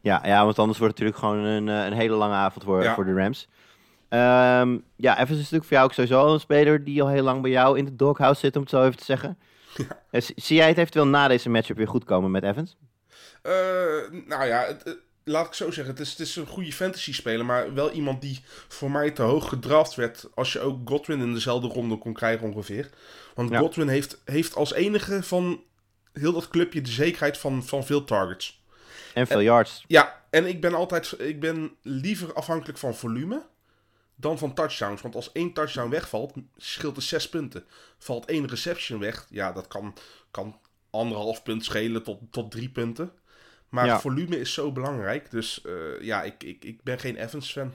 Ja, ja, want anders wordt het natuurlijk gewoon een, eh, een hele lange avond voor, Ja. voor de Rams. Ehm, ja, Evans is natuurlijk voor jou ook sowieso een speler die al heel lang bij jou in de doghouse zit, om het zo even te zeggen. Zie- jij het eventueel na deze matchup weer goed komen met Evans? Eh, nou ja, het, laat ik zo zeggen. Het is, het is een goede fantasy speler, maar wel iemand die voor mij te hoog gedraft werd. Als je ook Godwin in dezelfde ronde kon krijgen ongeveer. Want Ja. Godwin heeft, heeft als enige van heel dat clubje de zekerheid van, van veel targets. En veel yards. Ja, en ik ben altijd ik ben liever afhankelijk van volume dan van touchdowns. Want als één touchdown wegvalt, scheelt er zes punten. Valt één reception weg, ja, dat kan, kan anderhalf punt schelen tot, tot drie punten. Maar Ja. volume is zo belangrijk. Dus eh, ja, ik, ik, ik ben geen Evans-fan.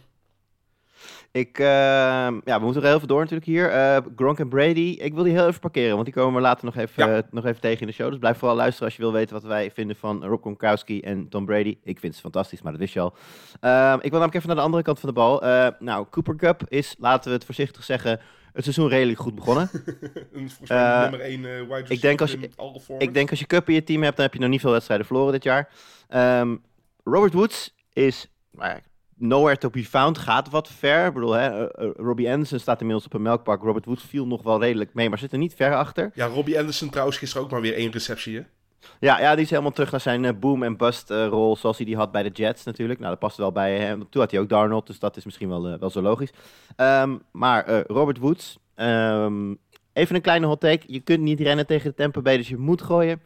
Ik, ehm, ja, we moeten er heel even door natuurlijk hier. Eh, Gronk en Brady, ik wil die heel even parkeren, want die komen we later nog even, Ja. eh, nog even tegen in de show. Dus blijf vooral luisteren als je wil weten wat wij vinden van Rob Gronkowski en Tom Brady. Ik vind ze fantastisch, maar dat wist je al. Ehm, ik wil namelijk even naar de andere kant van de bal. Nou, Cooper Cup is, laten we het voorzichtig zeggen, het seizoen redelijk goed begonnen. *laughs* Een- Volgens mij Eh, nummer één eh, wide receiver denk als je-. Ik denk als je Cup in je team hebt, dan heb je nog niet veel wedstrijden verloren dit jaar. Ehm, Robert Woods is nou ja, nowhere to be found, gaat wat ver. Ik bedoel, hè, eh, Robbie Anderson staat inmiddels op een melkpak. Robert Woods viel nog wel redelijk mee, maar zit er niet ver achter. Ja, Robbie Anderson trouwens gisteren ook maar weer één receptie, hè? Ja, ja die is helemaal terug naar zijn eh, boom en bust eh, rol zoals hij die had bij de Jets natuurlijk. Nou, dat past wel bij hem. Toen had hij ook Darnold, dus dat is misschien wel, eh, wel zo logisch. Ehm, maar eh, Robert Woods, ehm, even een kleine hot take. Je kunt niet rennen tegen de Tampa Bay, dus je moet gooien.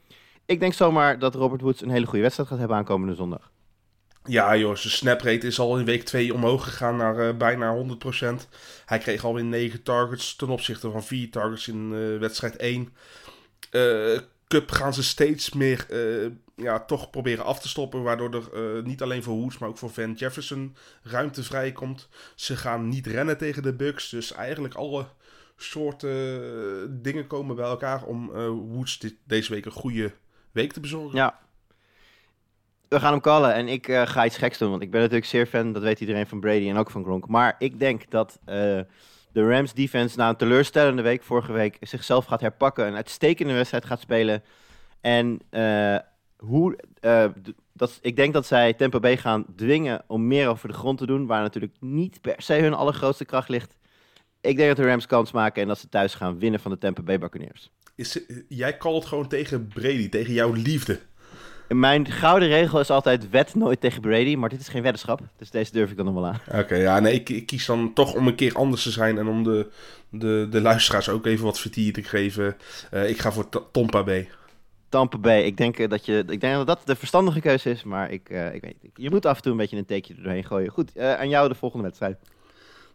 Ik denk zomaar dat Robert Woods een hele goede wedstrijd gaat hebben aankomende zondag. Ja, joh, zijn snaprate is al in week 2 omhoog gegaan naar eh, bijna 100%. Hij kreeg alweer 9 targets ten opzichte van 4 targets in eh, wedstrijd 1. Eh, Cup gaan ze steeds meer eh, ja, toch proberen af te stoppen, waardoor er eh, niet alleen voor Woods, maar ook voor Van Jefferson ruimte vrijkomt. Ze gaan niet rennen tegen de Bucks, dus eigenlijk alle soorten eh, dingen komen bij elkaar om Woods dit, deze week een goede week te bezorgen. Ja. We gaan hem callen en ik ga iets geks doen, want ik ben natuurlijk zeer fan, dat weet iedereen van Brady en ook van Gronk. Maar ik denk dat de Rams defense na een teleurstellende week vorige week zichzelf gaat herpakken. Een uitstekende wedstrijd gaat spelen. En eh, hoe, eh, dat, ik denk dat zij Tampa Bay gaan dwingen om meer over de grond te doen. Waar natuurlijk niet per se hun allergrootste kracht ligt. Ik denk dat de Rams kans maken en dat ze thuis gaan winnen van de Tampa Bay Buccaneers. Is, jij called gewoon tegen Brady, tegen jouw liefde. Mijn gouden regel is altijd wet nooit tegen Brady, maar dit is geen weddenschap. Dus deze durf ik dan nog wel aan. Oké, ja, nee, ik, ik kies dan toch om een keer anders te zijn en om de, de, de luisteraars ook even wat vertier te geven. Eh, ik ga voor T- Tampa Bay. Tampa Bay, ik denk, eh, dat, je, ik denk dat dat de verstandige keuze is, maar ik, eh, ik weet. Je moet af en toe een beetje een teekje er doorheen gooien. Goed, aan jou de volgende wedstrijd.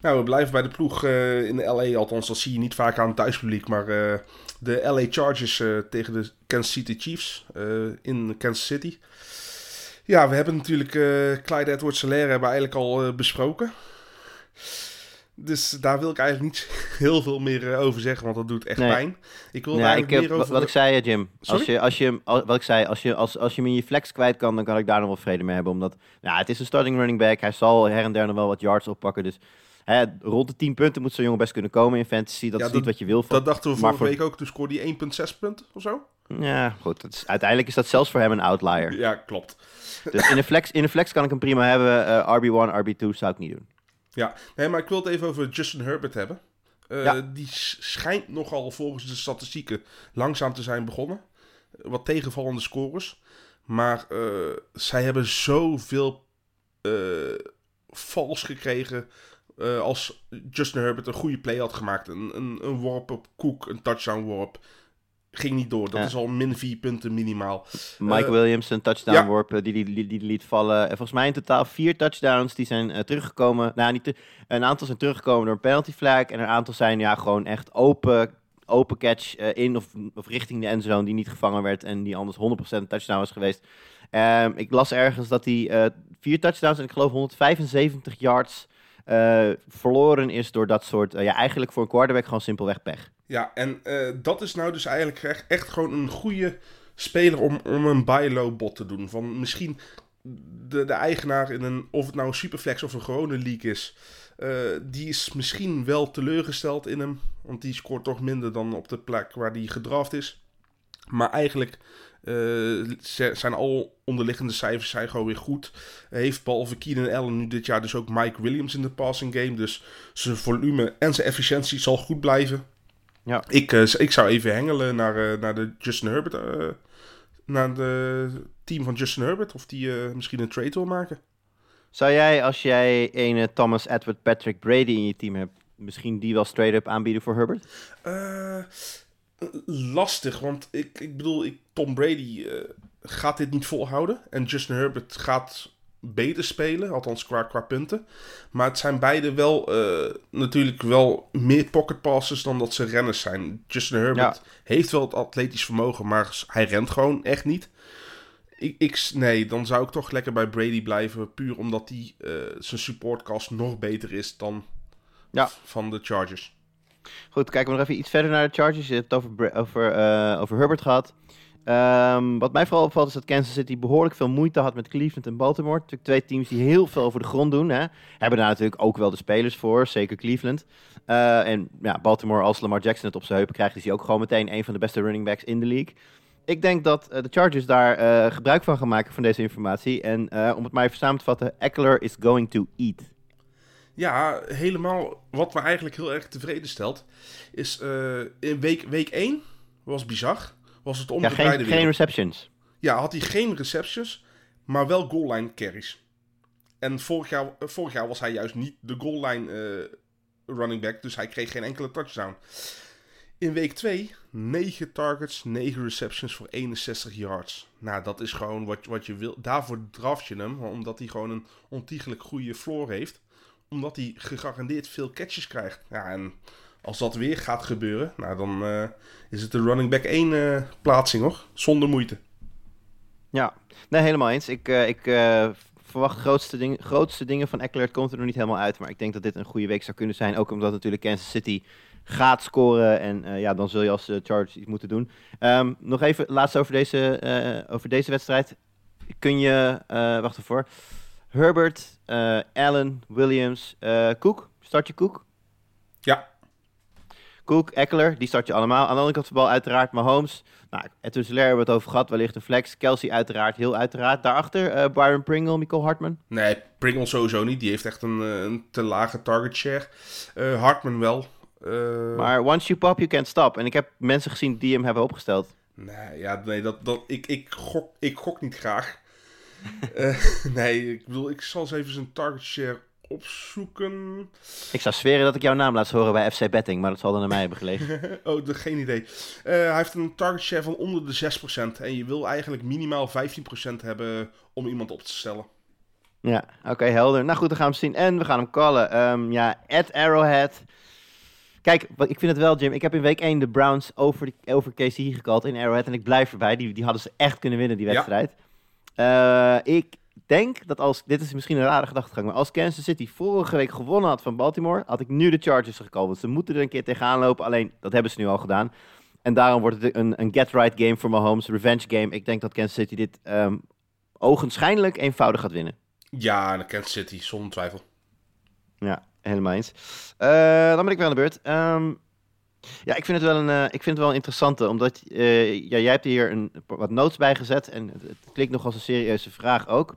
Nou, we blijven bij de ploeg eh, in de LA, althans dat zie je niet vaak aan het thuispubliek, maar eh, de LA Chargers eh, tegen de Kansas City Chiefs in Kansas City. Ja, we hebben natuurlijk Clyde Edwards-Helaire hebben we eigenlijk al besproken. Dus daar wil ik eigenlijk niet *laughs* heel veel meer over zeggen, want dat doet echt Nee. pijn. Ik wil Ja, eigenlijk ik, meer over... wat ik zei, Jim. Als je, als je, wat ik zei, als je, als, als je hem in je flex kwijt kan, dan kan ik daar nog wel vrede mee hebben. Omdat, nou, het is een starting running back. Hij zal her en der nog wel wat yards oppakken. Dus hè, rond de 10 punten moet zo'n jongen best kunnen komen in fantasy. Dat Ja, is dat- niet wat je wil van. Dat dachten we vorige voor- week ook, toen scoorde hij 1,6 punten of zo. Ja, goed. Dat is, uiteindelijk is dat zelfs voor hem een outlier. Ja, klopt. Dus in de *laughs* flex, in flex kan ik hem prima hebben. Eh, RB1, RB2 zou ik niet doen. Ja, nee, maar ik wil het even over Justin Herbert hebben. Eh, Ja. Die schijnt nogal volgens de statistieken langzaam te zijn begonnen. Wat tegenvallende scores. Maar eh, zij hebben zoveel eh vals gekregen eh, als Justin Herbert een goede play had gemaakt. Een, een, een worp op Cook, een touchdown worp. Ging niet door. Dat Ja. is al min 4 punten minimaal. Mike Eh, Williams, een touchdown ja. worp, eh, die, die, die, die liet vallen. En volgens mij in totaal vier touchdowns die zijn teruggekomen. Nou, niet te- een aantal zijn teruggekomen door een penalty flag. En een aantal zijn ja, gewoon echt open, open catch in of, of richting de endzone die niet gevangen werd. En die anders 100% touchdown was geweest. Ehm, ik las ergens dat hij vier touchdowns en ik geloof 175 yards eh, verloren is door dat soort... eh, ja, eigenlijk voor een quarterback gewoon simpelweg pech. Ja, en eh, dat is nou dus eigenlijk echt, gewoon een goede speler om, om een buy low bot te doen. Van misschien de, de eigenaar in een, of het nou een superflex of een gewone league is, die is misschien wel teleurgesteld in hem. Want die scoort toch minder dan op de plek waar die gedraft is. Maar eigenlijk eh, zijn al onderliggende cijfers zijn gewoon weer goed. Heeft behalve Keenan Allen nu dit jaar dus ook Mike Williams in de passing game. Dus zijn volume en zijn efficiëntie zal goed blijven. Ja. Ik, eh, ik zou even hengelen naar, eh, naar de Justin Herbert. naar de team van Justin Herbert. Of die misschien een trade wil maken. Zou jij, als jij een Thomas Edward Patrick Brady in je team hebt, misschien die wel straight up aanbieden voor Herbert? Eh, lastig, want ik, ik bedoel, ik, Tom Brady eh, gaat dit niet volhouden. En Justin Herbert gaat beter spelen, althans qua, qua punten. Maar het zijn beide wel eh, natuurlijk wel meer pocket passes dan dat ze renners zijn. Justin Herbert heeft wel het atletisch vermogen, maar hij rent gewoon echt niet. Ik, ik, nee, dan zou ik toch lekker bij Brady blijven. Puur omdat hij eh, zijn supportcast nog beter is dan Ja. van de Chargers. Goed, kijken we nog even iets verder naar de Chargers. Je hebt het over, over, eh, over Herbert gehad. Ehm, wat mij vooral opvalt is dat Kansas City behoorlijk veel moeite had met Cleveland en Baltimore. Twee teams die heel veel over de grond doen. Hè. Hebben daar natuurlijk ook wel de spelers voor, zeker Cleveland. Eh, en ja, Baltimore, als Lamar Jackson het op zijn heupen krijgt, is hij ook gewoon meteen een van de beste running backs in de league. Ik denk dat eh, de Chargers daar gebruik van gaan maken van deze informatie. En om het maar even samen te vatten, Eckler is going to eat. Ja, helemaal. Wat me eigenlijk heel erg tevreden stelt, is eh, in week, week 1 was bizar. Was het Ja, omgedraaide geen, wereld. geen receptions. Ja, had hij geen receptions, maar wel goal line carries. En vorig jaar, eh, vorig jaar was hij juist niet de goal line eh, running back, dus hij kreeg geen enkele touchdown. In week 2, 9 targets, 9 receptions voor 61 yards. Nou, dat is gewoon wat, wat je wil. Daarvoor draft je hem, omdat hij gewoon een ontiegelijk goede floor heeft. Omdat hij gegarandeerd veel catches krijgt. Ja, en als dat weer gaat gebeuren, nou dan eh, is het de running back 1 eh, plaatsing hoor. Zonder moeite. Ja, nee, helemaal eens. Ik, eh, ik verwacht grootste, ding, grootste dingen van Eckler. Komt er nog niet helemaal uit, maar ik denk dat dit een goede week zou kunnen zijn. Ook omdat natuurlijk Kansas City gaat scoren. En ja, dan zul je als eh, Chargers iets moeten doen. Ehm, nog even laatst over deze, over deze wedstrijd. Kun je, wacht ervoor. Herbert, eh, Allen, Williams, eh Cook. Start je Cook? Ja, Cook, Eckler, die start je allemaal. Aan de andere kant van de bal uiteraard Mahomes. Nou, Edwin Solaire hebben we het over gehad, wellicht een flex. Kelsey uiteraard, heel uiteraard. Daarachter eh Byron Pringle, Michael Hartman. nee, Pringle sowieso niet. Die heeft echt een, een te lage target share. Hartman wel. Maar once you pop, you can't stop. En ik heb mensen gezien die hem hebben opgesteld. Nee, ja, nee dat, dat, ik, ik, gok, ik gok niet graag. *laughs* Eh, nee, ik bedoel, ik zal eens even zijn target share opzoeken. Ik zou zweren dat ik jouw naam laat horen bij FC Betting, maar dat zal dan aan mij hebben gelegen. *laughs* oh, de, geen idee. Eh, hij heeft een target share van onder de 6%. En je wil eigenlijk minimaal 15% hebben om iemand op te stellen. ja, oké, helder. Nou goed, dan gaan we hem zien. En we gaan hem callen. Ehm, ja, at Arrowhead. Kijk, ik vind het wel, Jim. Ik heb in week 1 de Browns over, de, over KC gekald in Arrowhead. En ik blijf erbij. Die, die hadden ze echt kunnen winnen, die Ja. Eh, ik denk dat als... Dit is misschien een rare gedachtegang. Maar als Kansas City vorige week gewonnen had van Baltimore... had ik nu de Chargers gekald. Want ze moeten er een keer tegenaan lopen. Alleen, dat hebben ze nu al gedaan. En daarom wordt het een, een get-right game voor Mahomes. Revenge game. Ik denk dat Kansas City dit ehm ogenschijnlijk eenvoudig gaat winnen. Ja, en de Kansas City, zonder twijfel. Ja, helemaal eens. Eh, dan ben ik weer aan de beurt. Ehm, ja, ik vind het wel een, eh, ik vind het wel interessante, omdat eh, ja, jij hebt hier een, wat notes bij gezet en het, klinkt nog als een serieuze vraag ook.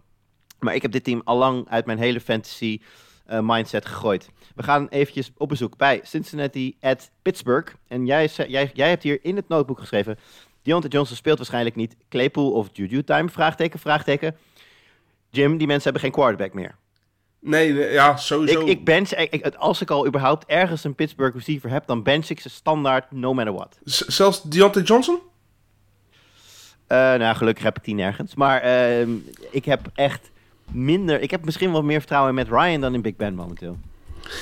Maar ik heb dit team al lang uit mijn hele fantasy eh, mindset gegooid. We gaan eventjes op bezoek bij Cincinnati at Pittsburgh. En jij, jij, jij hebt hier in het notebook geschreven, Deontay Johnson speelt waarschijnlijk niet. Claypool of Juju time? Vraagteken, vraagteken. Jim, die mensen hebben geen quarterback meer. Nee, nee, ja, sowieso. Ik, ik bench, ik, ik- als ik al überhaupt ergens een Pittsburgh receiver heb, dan bench ik ze standaard no matter what. Z- zelfs Deontay Johnson? Eh, nou, gelukkig heb ik die nergens. Maar ehm, ik heb echt minder. Ik heb misschien wel meer vertrouwen in Matt Ryan dan in Big Ben momenteel.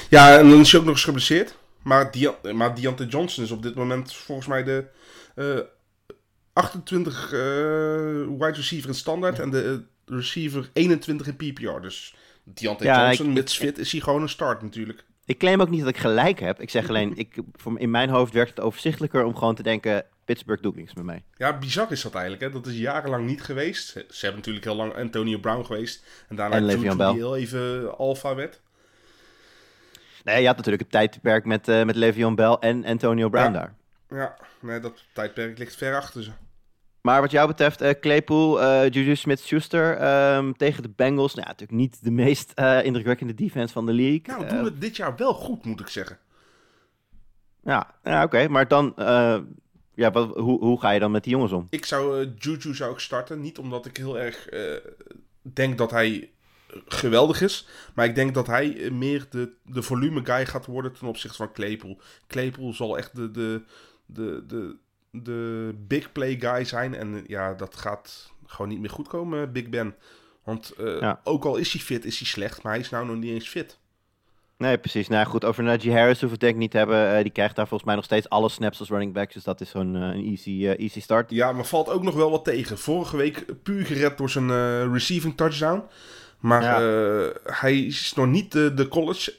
Ja, en dan is hij ook nog eens geblesseerd. Maar, Dia maar Deontay Johnson is op dit moment volgens mij de eh 28 eh, wide receiver in standaard en de receiver 21 in PPR. Dus Deontay Ja, Johnson, ik- is hij gewoon een start natuurlijk. Ik claim ook niet dat ik gelijk heb. Ik zeg alleen, ik, voor, in mijn hoofd werkt het overzichtelijker om gewoon te denken: Pittsburgh doet niks met mij. Ja, bizar is dat eigenlijk. Hè? Dat is jarenlang niet geweest. Ze hebben natuurlijk heel lang Antonio Brown geweest. En daarna En Le'Veon die heel even alpha werd. Nee, je had natuurlijk het tijdperk met, eh met Le'Veon Bell en Antonio Brown Ja. daar. Ja, nee, dat tijdperk ligt ver achter ze. Maar wat jou betreft, eh, Claypool, eh Juju Smith-Schuster ehm, tegen de Bengals. Nou, ja, natuurlijk niet de meest eh, indrukwekkende defense van de league. Nou, doen we dit jaar wel goed, moet ik zeggen. Ja, ja oké. Maar dan, ja, wat, hoe, hoe ga je dan met die jongens om? Ik zou Juju zou ik starten. Niet omdat ik heel erg denk dat hij geweldig is. Maar ik denk dat hij meer de, de volume guy gaat worden ten opzichte van Claypool. Claypool zal echt de, de, de, de, de big play guy zijn. En eh, ja, dat gaat gewoon niet meer goed komen, eh, Big Ben. Want eh, Ja. ook al is hij fit, is hij slecht. Maar hij is nou nog niet eens fit. Nee, precies. Nou goed, over Najee Harris hoeven we het denk ik niet te hebben. Die krijgt daar volgens mij nog steeds alle snaps als running back. Dus dat is zo'n een easy, easy start. Ja, maar valt ook nog wel wat tegen. Vorige week puur gered door zijn receiving touchdown. Maar Ja. hij is nog niet de, de college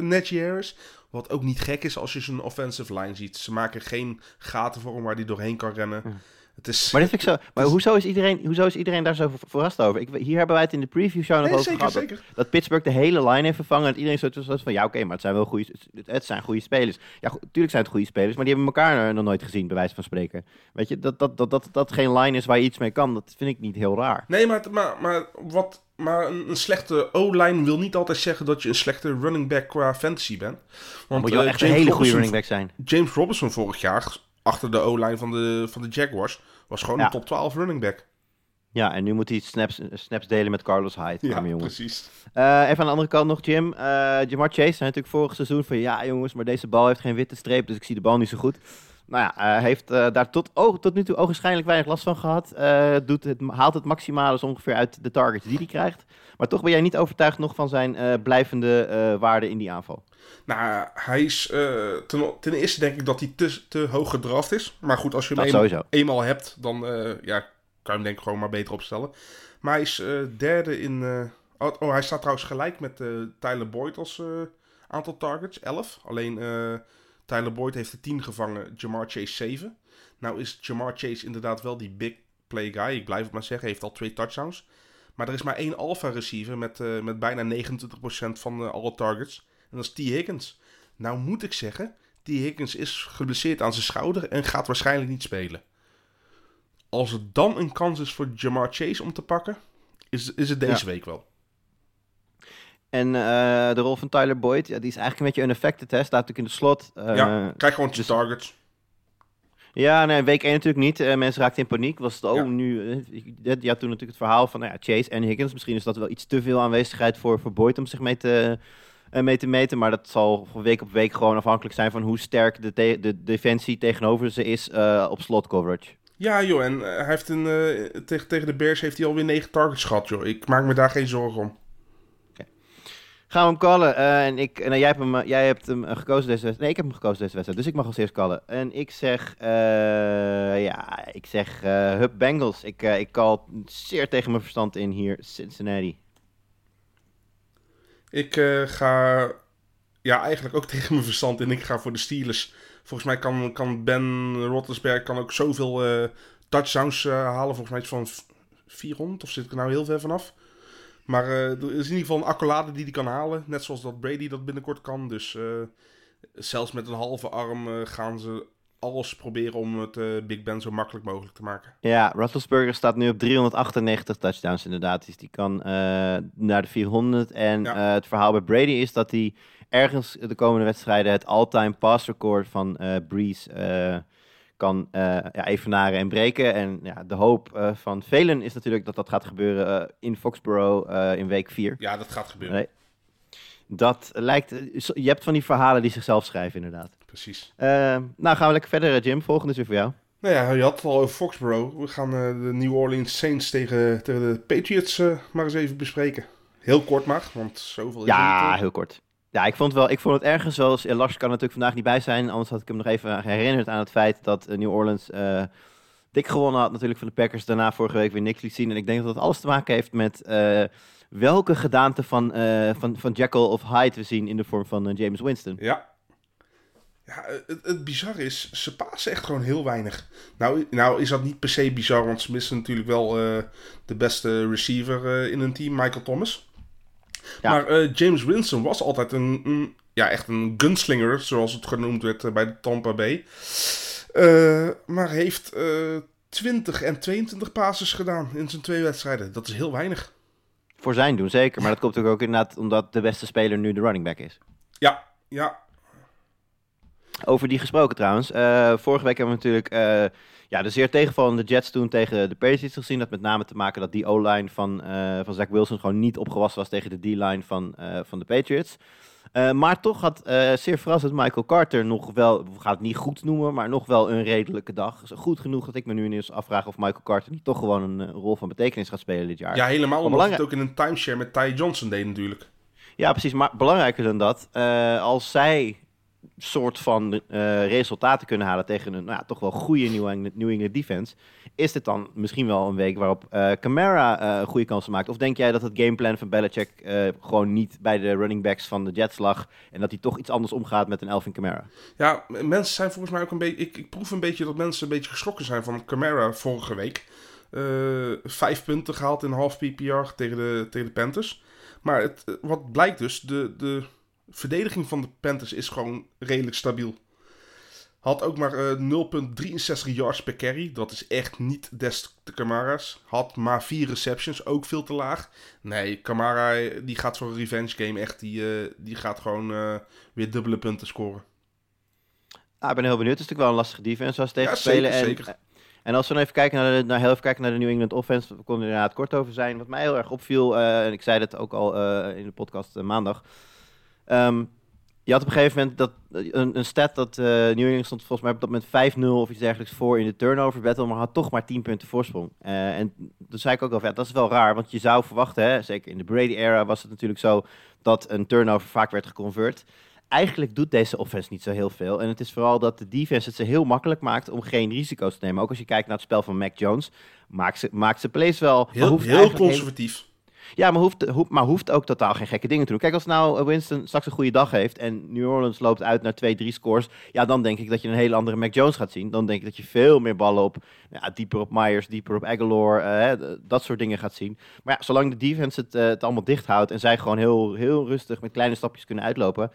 Najee Harris. Wat ook niet gek is als je zijn offensive line ziet. Ze maken geen gaten voor hem waar hij doorheen kan rennen. Het is... Maar, dit vind ik zo, maar hoezo, is iedereen, hoezo is iedereen daar zo ver- verrast over? Ik, hier hebben wij het in de preview show nog Nee, over zeker, gehad. dat- zeker. Dat Pittsburgh de hele line heeft vervangen. En iedereen zo van, ja oké, maar het zijn wel goede, het, het zijn goede spelers. Ja, tuurlijk zijn het goede spelers, maar die hebben elkaar eh, nog nooit gezien, bij wijze van spreken. Weet je, dat dat, dat, dat, dat geen line is waar je iets mee kan, dat vind ik niet heel raar. Nee, maar, maar, maar, wat, maar een, een slechte O-line wil niet altijd zeggen dat je een slechte running back qua fantasy bent. Want moet je wel eh, echt een hele goede Robinson- running back zijn. James Robinson vorig jaar, achter de O-line van de, van de Jaguars, was gewoon Ja. een top 12 running back. Ja, en nu moet hij snaps, snaps delen met Carlos Hyde. Ja, precies. Eh, even aan de andere kant nog, Jim. Eh Jamar Chase zei natuurlijk vorig seizoen van... Ja, jongens, maar deze bal heeft geen witte streep, dus ik zie de bal niet zo goed. Nou ja, hij heeft daar tot, oh, tot nu toe ogenschijnlijk weinig last van gehad. Eh, doet het, haalt het maximale dus ongeveer uit de targets die hij krijgt. Maar toch ben jij niet overtuigd nog van zijn blijvende waarde in die aanval. Nou, hij is eh, ten, ten eerste denk ik dat hij te, te hoog gedraft is. Maar goed, als je hem eenmaal, eenmaal hebt, dan eh, ja, kan je hem denk ik gewoon maar beter opstellen. Maar hij is eh, derde in... oh, oh, hij staat trouwens gelijk met Tyler Boyd als aantal targets, 11. Alleen Tyler Boyd heeft er 10 gevangen, Jamar Chase 7. Nou is Jamar Chase inderdaad wel die big play guy. Ik blijf het maar zeggen, hij heeft al twee touchdowns. Maar er is maar één alpha receiver met, met bijna 29% van alle targets. En dat is T. Higgins. Nou moet ik zeggen, die Higgins is geblesseerd aan zijn schouder en gaat waarschijnlijk niet spelen. Als er dan een kans is voor Jamar Chase om te pakken, is, is het deze Ja. week wel. En eh, de rol van Tyler Boyd, ja, die is eigenlijk een beetje unaffected, hè. Staat natuurlijk in de slot. Eh, ja, krijg gewoon dus- zijn targets. Ja, nee, week 1 natuurlijk niet. Eh, mensen raakten in paniek. Was het, oh, Ja. nu... je had toen natuurlijk het verhaal van nou ja, Chase en Higgins. Misschien is dat wel iets te veel aanwezigheid voor, voor Boyd om zich mee te, mee te meten. Maar dat zal van week op week gewoon afhankelijk zijn van hoe sterk de, te- de defensie tegenover ze is eh, op slot coverage. Ja, joh, en eh, hij heeft een, eh, tegen, tegen de Bears heeft hij alweer 9 targets gehad, joh. Ik maak me daar geen zorgen om. Gaan we hem callen. eh, en ik, nou, jij, hebt hem, eh, jij hebt hem eh, gekozen deze wedstrijd. Nee, ik heb hem gekozen deze wedstrijd. Dus ik mag als eerst callen. En ik zeg, eh, ja, ik zeg eh Hub Bengals. Ik, eh, ik call zeer tegen mijn verstand in hier Cincinnati. Ik eh, ga ja, eigenlijk ook *laughs* tegen mijn verstand in. Ik ga voor de Steelers. Volgens mij kan, kan Ben Roethlisberger kan ook zoveel eh, touchdowns eh, halen. Volgens mij iets van v- 400 of zit ik er nou heel ver vanaf. Maar er is in ieder geval een accolade die hij kan halen. Net zoals dat Brady dat binnenkort kan. Dus zelfs met een halve arm gaan ze alles proberen om het eh, Big Ben zo makkelijk mogelijk te maken. Ja, Roethlisberger staat nu op 398 touchdowns inderdaad. Dus die kan eh, naar de 400. En Ja. eh, het verhaal bij Brady is dat hij ergens de komende wedstrijden het all-time pass record van Breeze kan ja, evenaren en breken. En ja, de hoop van velen is natuurlijk dat dat gaat gebeuren in Foxborough in week 4. Ja, dat gaat gebeuren. Nee. Dat lijkt... Je hebt van die verhalen die zichzelf schrijven inderdaad. Precies. Eh, nou, gaan we lekker verder, eh, Jim. Volgende is weer voor jou. Nou ja, je had het al over Foxborough. We gaan eh, de New Orleans Saints tegen, tegen de Patriots eh, maar eens even bespreken. Heel kort maar, want zoveel is er Ja, niet, heel kort. Ja, ik vond, wel, ik vond het ergens wel... eh, Lars kan natuurlijk vandaag niet bij zijn. Anders had ik hem nog even herinnerd aan het feit dat New Orleans eh, dik gewonnen had natuurlijk van de Packers. Daarna vorige week weer niks liet zien. En ik denk dat dat alles te maken heeft met eh, welke gedaante van, eh, van, van Jekyll of Hyde we zien in de vorm van James Winston. Ja. Ja, het, het bizarre is, ze pasen echt gewoon heel weinig. Nou, nou is dat niet per se bizar, want ze missen natuurlijk wel eh, de beste receiver eh, in hun team, Michael Thomas. Ja. Maar eh, James Winston was altijd een, een- ja, echt een gunslinger, zoals het genoemd werd bij de Tampa Bay. Maar heeft eh 20 en 22 passes gedaan in zijn twee wedstrijden. Dat is heel weinig. Voor zijn doen, zeker. Maar dat komt natuurlijk ook inderdaad omdat de beste speler nu de running back is. Ja, ja, Over die gesproken trouwens. eh, vorige week hebben we natuurlijk eh, ja, de zeer tegenvallende Jets toen tegen de Patriots gezien. Dat met name te maken dat die O-line van, eh, van Zach Wilson gewoon niet opgewassen was tegen de D-line van, van de Patriots. Maar toch had zeer verrassend Michael Carter nog wel, we gaan het niet goed noemen, maar nog wel een redelijke dag. Dus goed genoeg dat ik me nu ineens afvraag of Michael Carter niet toch gewoon een rol van betekenis gaat spelen dit jaar. ja helemaal omdat belangrijk- het ook in een timeshare met Ty Johnson deed natuurlijk. Ja, precies. Maar belangrijker dan dat, als zij soort van eh, resultaten kunnen halen tegen een nou toch wel goede New England, New England defense, is dit dan misschien wel een week waarop eh Camara eh goede kansen maakt? Of denk jij dat het gameplan van Belichick gewoon niet bij de running backs van de Jets lag en dat hij toch iets anders omgaat met een Elvin Camara? Ja, mensen zijn volgens mij ook een beetje. Ik, ik proef een beetje dat mensen een beetje geschrokken zijn van Camara vorige week. Vijf punten gehaald in half PPR tegen de, tegen de Panthers. Maar het, wat blijkt dus, de, de verdediging van de Panthers is gewoon redelijk stabiel. Had ook maar eh, 0,63 yards per carry. Dat is echt niet des te Camara's. Had maar vier receptions, ook veel te laag. Nee, Camara die gaat voor een revenge game echt. Die, eh, die gaat gewoon eh, weer dubbele punten scoren. Ah, ik ben heel benieuwd. Het is natuurlijk wel een lastige defense zoals tegen Ja, spelen. zeker, en, zeker. en als we dan even kijken naar de, naar, heel even kijken naar de New England offense, we konden er inderdaad kort over zijn. Wat mij heel erg opviel, en ik zei dat ook al in de podcast maandag. Ehm, je had op een gegeven moment dat, een, een stat dat eh New England stond volgens mij op dat moment 5-0 of iets dergelijks voor in de turnover battle, maar had toch maar 10 punten voorsprong. Eh, en toen zei ik ook al, ja, dat is wel raar, want je zou verwachten, hè, zeker in de Brady-era was het natuurlijk zo dat een turnover vaak werd geconvert eigenlijk doet deze offense niet zo heel veel. En het is vooral dat de defense het ze heel makkelijk maakt om geen risico's te nemen. Ook als je kijkt naar het spel van Mac Jones, maakt ze, maakt ze plays wel. Heel, heel conservatief. Ja, maar hoeft, maar hoeft ook totaal geen gekke dingen te doen. Kijk, als nou eh, Winston straks een goede dag heeft en New Orleans loopt uit naar 2-3 scores, ja, dan denk ik dat je een hele andere Mac Jones gaat zien. Dan denk ik dat je veel meer ballen op, ja, dieper op Myers, dieper op Aguilar, eh, dat soort dingen gaat zien. Maar ja, zolang de defense het, eh, het allemaal dicht houdt en zij gewoon heel, heel rustig met kleine stapjes kunnen uitlopen,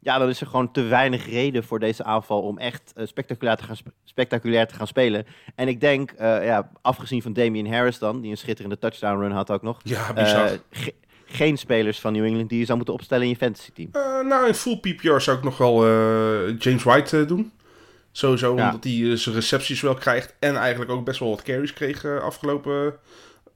ja, dan is er gewoon te weinig reden voor deze aanval om echt eh, spectaculair, te gaan sp- spectaculair te gaan spelen. En ik denk, eh, ja, afgezien van Damian Harris dan, die een schitterende touchdown run had ook nog. Ja, bizar. eh, ge- geen spelers van New England die je zou moeten opstellen in je fantasy team. Nou, in full PPR zou ik nog wel James White doen. Sowieso Ja. omdat hij zijn recepties wel krijgt. En eigenlijk ook best wel wat carries kreeg afgelopen,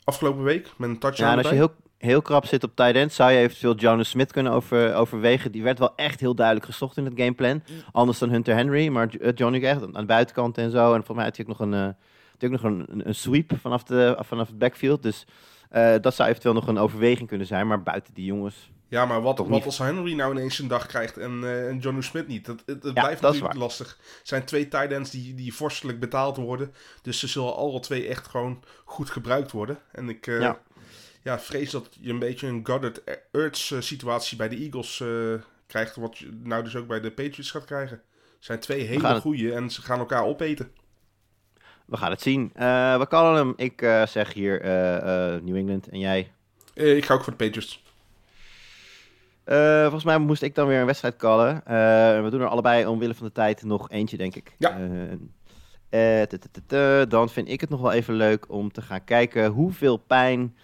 afgelopen week. Met een touchdown Ja, en als je heel, heel krap zit op tight end, zou je eventueel Jonas Smith kunnen over, overwegen. Die werd wel echt heel duidelijk gezocht in het gameplan. Anders dan Hunter Henry, maar uh, Johnny echt aan de buitenkant en zo. En volgens mij had hij ook nog een, eh, ook nog een, een, sweep vanaf, de, vanaf het backfield. Dus eh, dat zou eventueel nog een overweging kunnen zijn. Maar buiten die jongens... Ja, maar wat, Toch wat als Henry nou ineens een dag krijgt en, eh en John Smith niet? Dat, het, het Ja, blijft dat natuurlijk lastig. Het zijn twee tight ends die, die vorstelijk betaald worden. Dus ze zullen alle twee echt gewoon goed gebruikt worden. En ik eh, Ja. Ja. vrees dat je een beetje een Goddard Ertz eh, situatie bij de Eagles eh, krijgt. Wat je nou dus ook bij de Patriots gaat krijgen. Het zijn twee hele goeie en ze gaan elkaar opeten. We gaan het zien. Eh, we callen hem. Ik zeg hier New England en jij. Ik ga ook voor de Patriots. Volgens mij moest ik dan weer een wedstrijd callen. We doen er allebei omwille van de tijd nog eentje, denk ik. Ja. Dan vind ik het nog wel even leuk om te gaan kijken hoeveel pijn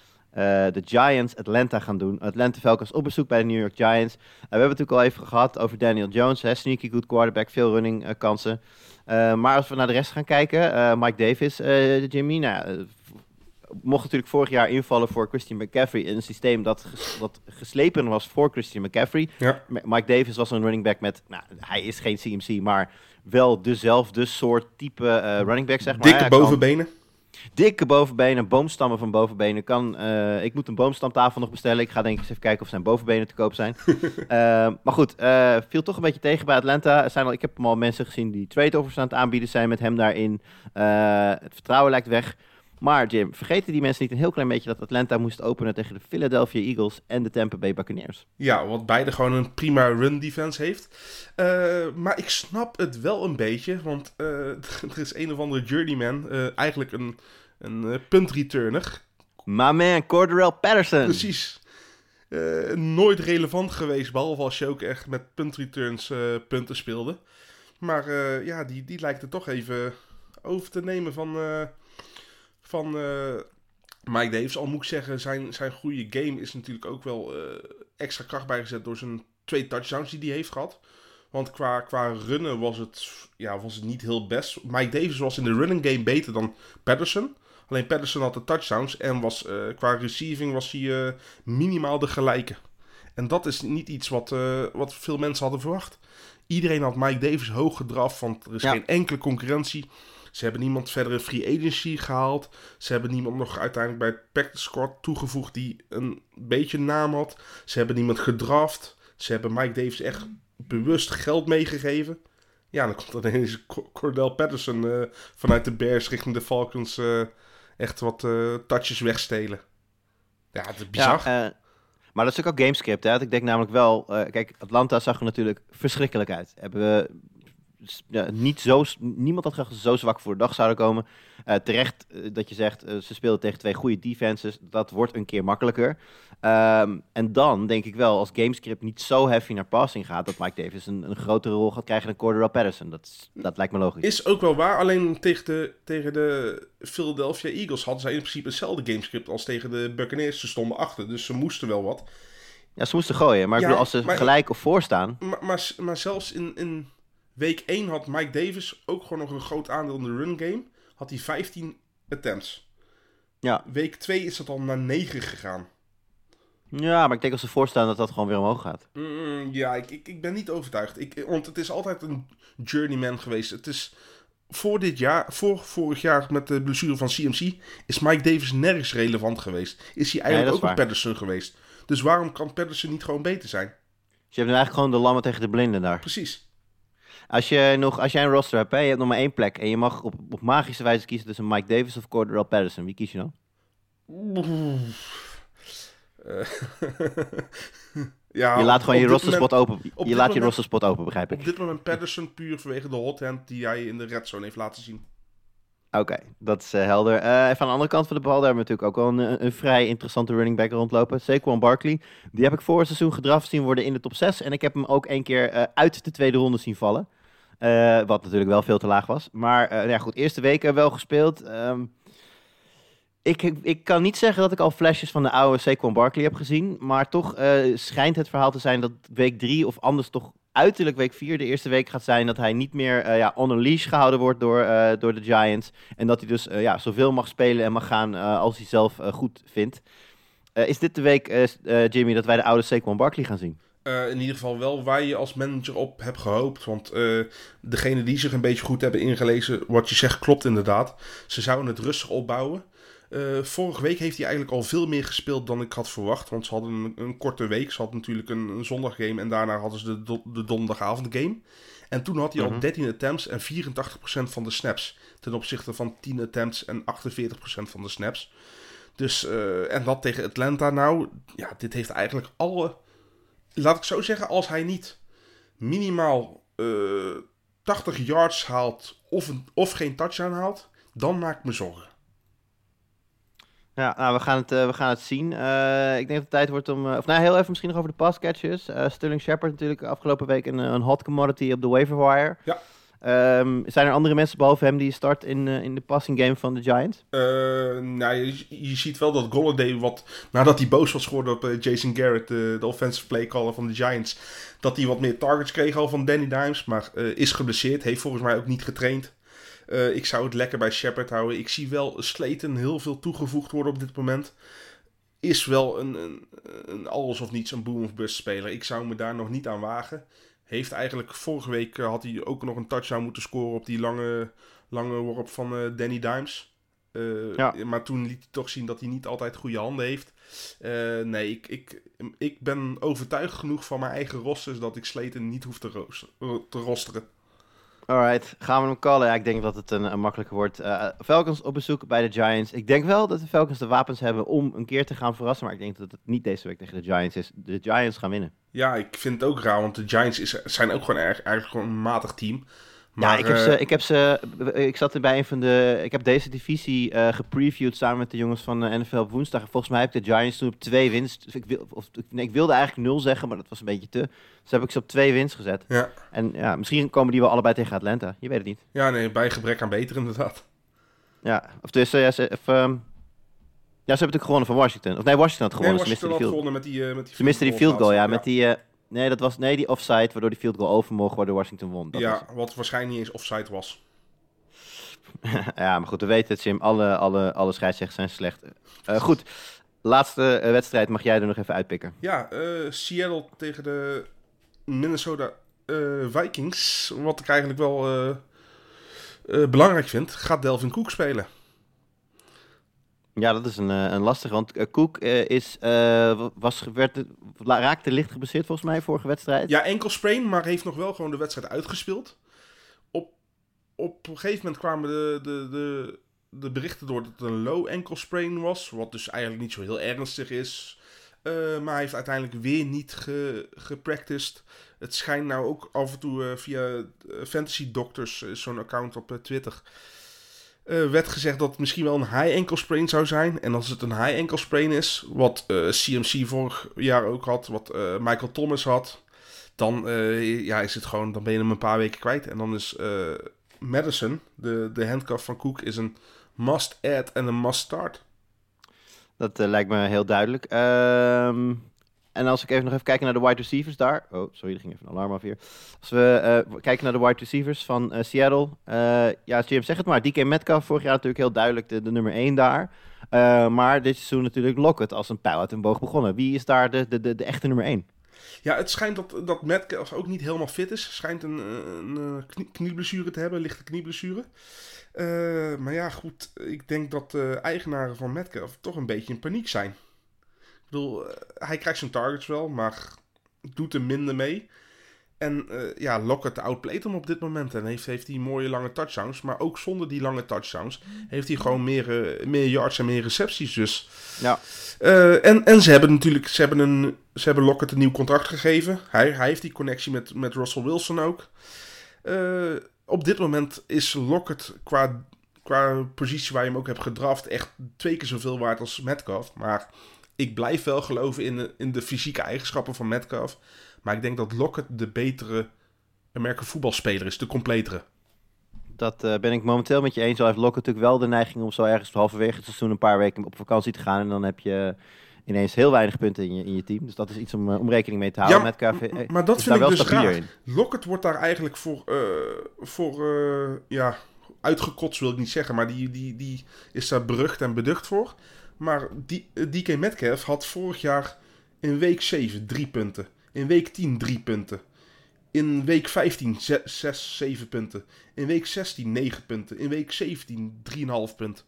de Giants Atlanta gaan doen. Atlanta Falcons op bezoek bij de New York Giants. Eh, we hebben het natuurlijk al even gehad over Daniel Jones. Hè? Sneaky good quarterback, veel running eh, kansen. Eh, maar als we naar de rest gaan kijken, eh, Mike Davis, eh, Jimmy, nou, eh, mocht natuurlijk vorig jaar invallen voor Christian McCaffrey in een systeem dat, ges- dat geslepen was voor Christian McCaffrey. Ja. Mike Davis was een running back met, nou, hij is geen CMC, maar wel dezelfde soort type eh, running back, zeg maar. Dikke bovenbenen. Dikke bovenbenen, boomstammen van bovenbenen. Kan, eh, ik moet een boomstamtafel nog bestellen. Ik ga denk ik eens even kijken of zijn bovenbenen te koop zijn. *laughs* Eh, maar goed, eh, viel toch een beetje tegen bij Atlanta. Er zijn al, ik heb al mensen gezien die trade offers aan het aanbieden zijn met hem daarin. Het vertrouwen lijkt weg. Maar Jim, vergeten die mensen niet een heel klein beetje dat Atlanta moest openen tegen de Philadelphia Eagles en de Tampa Bay Buccaneers? Ja, wat beide gewoon een prima run defense heeft. Eh, maar ik snap het wel een beetje, want eh, *laughs* er is een of andere journeyman, eh, eigenlijk een, een eh, punt returner. My man, Patterson. Precies. Nooit relevant geweest, behalve als je ook echt met punt returns eh, punten speelde. Maar ja, die, die lijkt er toch even over te nemen van, van eh, Mike Davis. Al moet ik zeggen, zijn, zijn goede game is natuurlijk ook wel eh, extra kracht bijgezet door zijn twee touchdowns die hij heeft gehad. Want qua, qua runnen was het, ja, was het niet heel best. Mike Davis was in de running game beter dan Patterson. Alleen Patterson had de touchdowns en was, eh, qua receiving was hij minimaal de gelijke. En dat is niet iets wat, wat veel mensen hadden verwacht. Iedereen had Mike Davis hoog gedraft, want er is Ja. geen enkele concurrentie. Ze hebben niemand verder in free agency gehaald. Ze hebben niemand nog uiteindelijk bij het practice squad toegevoegd die een beetje naam had. Ze hebben niemand gedraft. Ze hebben Mike Davis echt bewust geld meegegeven. Ja, dan komt er ineens Co- Cordell Patterson eh, vanuit de Bears richting de Falcons eh, echt wat eh touches wegstelen. Ja, het is bizar. Ja, maar dat is ook gamescript. Hè? Ik denk namelijk wel, kijk, Atlanta zag er natuurlijk verschrikkelijk uit. Hebben we ja, niet zo, niemand had ze zo zwak voor de dag zouden komen. Eh, terecht eh, dat je zegt, eh, ze speelden tegen twee goede defenses. Dat wordt een keer makkelijker. Ehm, en dan denk ik wel, als gamescript niet zo heavy naar passing gaat, dat Mike Davis een, een grotere rol gaat krijgen dan Cordero Patterson. Dat, dat lijkt me logisch. Is ook wel waar, alleen tegen de, tegen de Philadelphia Eagles hadden zij in principe hetzelfde gamescript als tegen de Buccaneers. Ze stonden achter, dus ze moesten wel wat. Ja, ze moesten gooien, maar ik bedoel, als ze maar- gelijk of voor staan, Maar, maar, maar zelfs in, in week 1 had Mike Davis ook gewoon nog een groot aandeel in de run game. Had hij 15 attempts. ja. Week 2 is dat al naar 9 gegaan. ja, maar ik denk als ze voorstaan dat dat gewoon weer omhoog gaat. Mm, ja, ik, ik, ik ben niet overtuigd. Ik, want het is altijd een journeyman geweest. Het is voor dit jaar, voor vorig jaar met de blessure van CMC, is Mike Davis nergens relevant geweest. Is hij eigenlijk is ook een. Patterson geweest. Dus waarom kan Patterson niet gewoon beter zijn? Dus je hebt nu eigenlijk gewoon de lammen tegen de blinden daar. Precies. Als, je nog, als jij een roster hebt, hè, je hebt nog maar één plek en je mag op, op magische wijze kiezen tussen Mike Davis of Cordell Patterson. Wie kies je dan? *laughs* Ja, je laat gewoon je roster spot open. op Je laat je moment- roster spot open, begrijp ik. Op dit moment Patterson puur vanwege de hot hand die hij in de red zone heeft laten zien. Oké, dat is eh, helder. Eh, even aan de andere kant van de bal, daar hebben we natuurlijk ook wel een, een vrij interessante running back rondlopen. Saquon Barkley. Die heb ik voor het seizoen gedraft zien worden in de top 6. En ik heb hem ook één keer eh, uit de tweede ronde zien vallen. Eh, wat natuurlijk wel veel te laag was. Maar eh, ja, goed, eerste weken wel gespeeld. Ehm, ik, ik kan niet zeggen dat ik al flashes van de oude Saquon Barkley heb gezien. Maar toch eh, schijnt het verhaal te zijn dat week 3 of anders toch uiterlijk week 4 de eerste week gaat zijn. Dat hij niet meer ja, on a leash gehouden wordt door, door de Giants. En dat hij dus ja, zoveel mag spelen en mag gaan als hij zelf goed vindt. Is dit de week, Jimmy, dat wij de oude Saquon Barkley gaan zien? Eh, in ieder geval wel waar je als manager op hebt gehoopt. Want eh degene die zich een beetje goed hebben ingelezen, wat je zegt klopt inderdaad. Ze zouden het rustig opbouwen. Eh, vorige week heeft hij eigenlijk al veel meer gespeeld dan ik had verwacht. Want ze hadden een, een korte week. Ze hadden natuurlijk een, een zondaggame en daarna hadden ze de, do- de donderdagavondgame. En toen had hij Mhm. al 13 attempts en 84% van de snaps. Ten opzichte van 10 attempts en 48% van de snaps. Dus, en dat tegen Atlanta nou. Ja, dit heeft eigenlijk alle laat ik zo zeggen, als hij niet minimaal eh 80 yards haalt of, een, of geen touchdown haalt, dan maak ik me zorgen. Ja, nou, we gaan het, eh, we gaan het zien. Eh, ik denk dat het tijd wordt om... of nou, heel even misschien nog over de passcatches. Sterling Shepard natuurlijk afgelopen week een, een hot commodity op de waiver wire. Ja. Ehm, zijn er andere mensen behalve hem die start in, eh, in de passing game van de Giants? Eh, nou, je, je ziet wel dat Golladay, wat, nadat hij boos was geworden op eh, Jason Garrett, de, offensive playcaller van de Giants, dat hij wat meer targets kreeg al van Danny Dimes, maar is geblesseerd, heeft volgens mij ook niet getraind. Ik zou het lekker bij Shepard houden. Ik zie wel Slayton heel veel toegevoegd worden op dit moment. Is wel een, een, een alles of niets een boom of bust speler. Ik zou me daar nog niet aan wagen. Heeft eigenlijk vorige week eh, had hij ook nog een touchdown moeten scoren op die lange, lange worp van eh, Danny Dimes. Eh, Ja. Maar toen liet hij toch zien dat hij niet altijd goede handen heeft. Nee, ik, ik, ik ben overtuigd genoeg van mijn eigen rosters dat ik Slayton niet hoef te, roos- te rosteren. Alright, gaan we hem callen? Ja, ik denk dat het een, makkelijker wordt. Eh, Falcons op bezoek bij de Giants. Ik denk wel dat de Falcons de wapens hebben om een keer te gaan verrassen. Maar ik denk dat het niet deze week tegen de Giants is. De Giants gaan winnen. Ja, ik vind het ook raar, want de Giants is, zijn ook gewoon erg, eigenlijk gewoon een matig team. Maar, ja, ik heb, eh, ze, ik heb ze. Ik zat er bij een van de. Ik heb deze divisie eh gepreviewd samen met de jongens van de NFL op woensdag. En volgens mij heb ik de Giants toen op twee wins. dus Ik, wil, of, nee, ik wilde eigenlijk nul zeggen, maar dat was een beetje te. Dus heb ik ze op twee wins gezet. ja. En ja, misschien komen die wel allebei tegen Atlanta. Je weet het niet. ja, nee, bij gebrek aan beter inderdaad. Ja, of dus. ja, ze, of, ehm, ja, ze hebben natuurlijk gewonnen van Washington. Of nee, Washington had Nee, gewonnen. ze Washington had gewonnen met die, eh, met die Ze misten die field goal, ja. laatst. Met die. Eh, nee, dat was nee, die offside, waardoor die field goal over mocht, waardoor Washington won. Dat was Ja, wat waarschijnlijk niet eens offside was. *laughs* ja, maar goed, we weten het, Sim. Alle, alle, alle scheidsrechters zijn slecht. Eh, goed, laatste eh, wedstrijd mag jij er nog even uitpikken. Ja, eh, Seattle tegen de Minnesota eh, Vikings. Wat ik eigenlijk wel eh, eh, belangrijk vind. Gaat Delvin Cook spelen? Ja, dat is een, eh, een lastige, want eh, Cook eh, is, was, werd, raakte licht geblesseerd volgens mij vorige wedstrijd. Ja, enkel sprain, maar heeft nog wel gewoon de wedstrijd uitgespeeld. Op, op een gegeven moment kwamen de, de, de, de berichten door dat het een low enkel sprain was. Wat dus eigenlijk niet zo heel ernstig is. Maar hij heeft uiteindelijk weer niet ge, gepracticed. Het schijnt nou ook af en toe via Fantasy Doctors, zo'n account op Twitter, eh, werd gezegd dat het misschien wel een high ankle sprain zou zijn. En als het een high ankle sprain is, wat eh, CMC vorig jaar ook had, wat eh, Michael Thomas had, dan eh, ja, is het gewoon, dan ben je hem een paar weken kwijt. En dan is eh, Madison, de, de handcuff van Cook, is een must add en een must start. Dat eh, lijkt me heel duidelijk. Ehm, en als ik even nog even kijken naar de wide receivers daar. Oh, sorry, er ging even een alarm af hier. Als we eh, kijken naar de wide receivers van eh, Seattle. eh, ja, Jim, zeg het maar. DK Metcalf vorig jaar natuurlijk heel duidelijk de, nummer 1 daar. Maar dit seizoen natuurlijk Lockett als een pijl uit een boog begonnen. Wie is daar de, de, de, echte nummer 1? Ja, het schijnt dat, dat Metcalf ook niet helemaal fit is. Schijnt een, een, knie- knieblessure te hebben, lichte knieblessure. Maar ja, goed. Ik denk dat de eigenaren van Metcalf toch een beetje in paniek zijn. Bedoel, eh, hij krijgt zijn targets wel, maar doet er minder mee. En eh, ja, Lockett outplayt hem op dit moment. En heeft, heeft hij mooie lange touchdowns. Maar ook zonder die lange touchdowns heeft hij gewoon meer, eh, meer yards en meer recepties. Dus Ja. en, en ze hebben natuurlijk, ze hebben, een, ze hebben Lockett een nieuw contract gegeven. Hij, hij heeft die connectie met, met Russell Wilson ook. Op dit moment is Lockett qua, qua qua positie waar je hem ook hebt gedraft echt twee keer zoveel waard als Metcalf. Maar ik blijf wel geloven in de, in de fysieke eigenschappen van Metcalf. Maar ik denk dat Lockett de betere American voetbalspeler is, de completere. Dat eh, ben ik momenteel met je eens. Al heeft Lockett natuurlijk wel de neiging om zo ergens halverwege het seizoen een paar weken op vakantie te gaan. En dan heb je ineens heel weinig punten in je, in je team. Dus dat is iets om, eh, om rekening mee te houden. Ja, met KV, maar dat vind ik wel dus raar. in. Lockett wordt daar eigenlijk voor, eh, voor eh, ja, uitgekotst wil ik niet zeggen. Maar die, die, die is daar berucht en beducht voor. Maar die, eh, DK Metcalf had vorig jaar in week 7 drie punten. In week 10 drie punten. In week 15 6, 7 punten. In week 16 9 punten. In week 17 3,5 punt.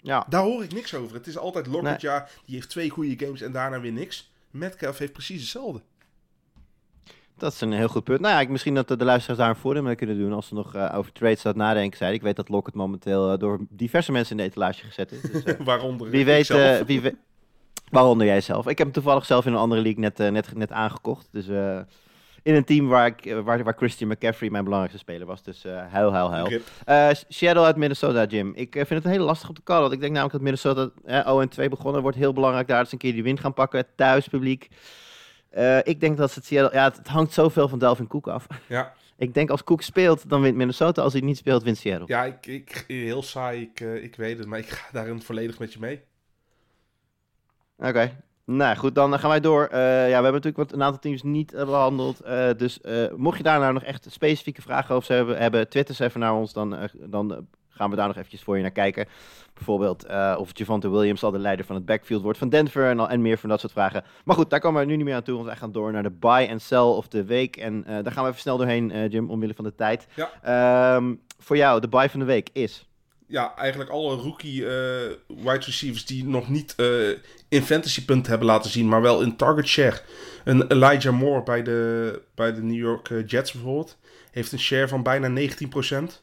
Ja, Daar hoor ik niks over. Het is altijd Lockett, ja, die heeft twee goede games en daarna weer niks. Metcalf heeft precies hetzelfde. Dat is een heel goed punt. Nou ja, ik, misschien dat de, de luisteraars daar een voordeel mee kunnen doen. Als ze nog eh, over trades aan het nadenken zijn. Ik weet dat Lockett momenteel eh, door diverse mensen in de etalage gezet is. Dus, eh, *laughs* Waaronder Wie weet, wie. Waaronder jij zelf. Ik heb hem toevallig zelf in een andere league net, net, net aangekocht. Dus in een team waar, ik, waar, waar Christian McCaffrey mijn belangrijkste speler was. Dus eh huil, huil, huil. Seattle uit Minnesota, Jim. Ik vind het een hele lastig om te callen. Want ik denk namelijk dat Minnesota eh, 0-2 begonnen. Wordt heel belangrijk daar dat ze een keer die win gaan pakken. Thuis publiek. Eh, ik denk dat ze het Seattle... Ja, het, het hangt zoveel van Delvin Cook af. Ja, *laughs* ik denk als Cook speelt, dan wint Minnesota. Als hij niet speelt, wint Seattle. ja ik, ik, heel saai, ik, eh, ik weet het, maar ik ga daarin volledig met je mee. Oké. Nou goed, dan gaan wij door. Eh, ja, we hebben natuurlijk wat, een aantal teams niet eh, behandeld. Eh, dus mocht je daar nou nog echt specifieke vragen over hebben, hebben twitter ze even naar ons. Dan, dan gaan we daar nog eventjes voor je naar kijken. Bijvoorbeeld eh, of Javante Williams al de leider van het backfield wordt van Denver. En, al, en meer van dat soort vragen. Maar goed, daar komen we nu niet meer aan toe. Want wij gaan door naar de buy en sell of de week. En eh, daar gaan we even snel doorheen, eh, Jim, omwille van de tijd. Ja. Ehm, voor jou, de buy van de week is... Ja, eigenlijk alle rookie wide receivers die nog niet in fantasy punten hebben laten zien, maar wel in target share. Een Elijah Moore bij de, bij de New York Jets bijvoorbeeld, heeft een share van bijna 19%.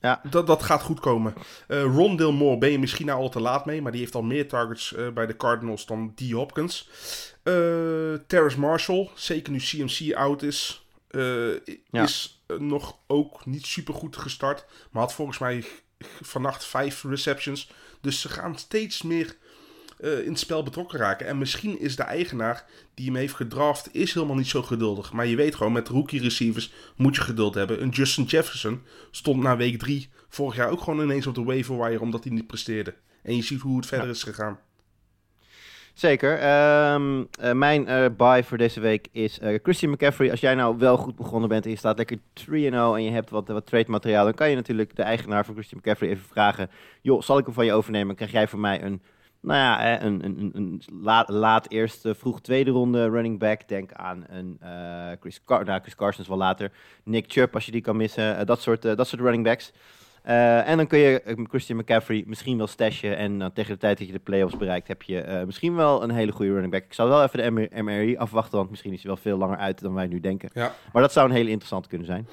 Ja. Dat, dat gaat goed komen. Eh Rondale Moore ben je misschien nou al te laat mee, maar die heeft al meer targets eh, bij de Cardinals dan D. Hopkins. Eh Terrace Marshall, zeker nu CMC out is, Ja. is nog ook niet super goed gestart, maar had volgens mij vannacht vijf receptions. Dus ze gaan steeds meer eh, in het spel betrokken raken. En misschien is de eigenaar die hem heeft gedraft, is helemaal niet zo geduldig. Maar je weet gewoon, met rookie receivers moet je geduld hebben. Een Justin Jefferson stond na week drie vorig jaar ook gewoon ineens op de waiver wire, omdat hij niet presteerde. En je ziet hoe het verder is gegaan. Zeker. Ehm, eh, mijn eh buy voor deze week is Christian McCaffrey. Als jij nou wel goed begonnen bent en je staat lekker 3-0 en je hebt wat, wat trade materiaal, dan kan je natuurlijk de eigenaar van Christian McCaffrey even vragen: joh, zal ik hem van je overnemen? Krijg jij van mij een, nou ja, een, een, een, laat, laat eerste, vroeg tweede ronde running back. Denk aan een eh, Chris, Car nou, Chris Carson is wel later. Nick Chubb, als je die kan missen. Eh, dat, soort, eh, dat soort running backs. En dan kun je Christian McCaffrey misschien wel stashen. En tegen de tijd dat je de playoffs bereikt, heb je misschien wel een hele goede running back. Ik zal wel even de MR MRI afwachten, want misschien is hij wel veel langer uit dan wij nu denken. Ja, Maar dat zou een hele interessant kunnen zijn.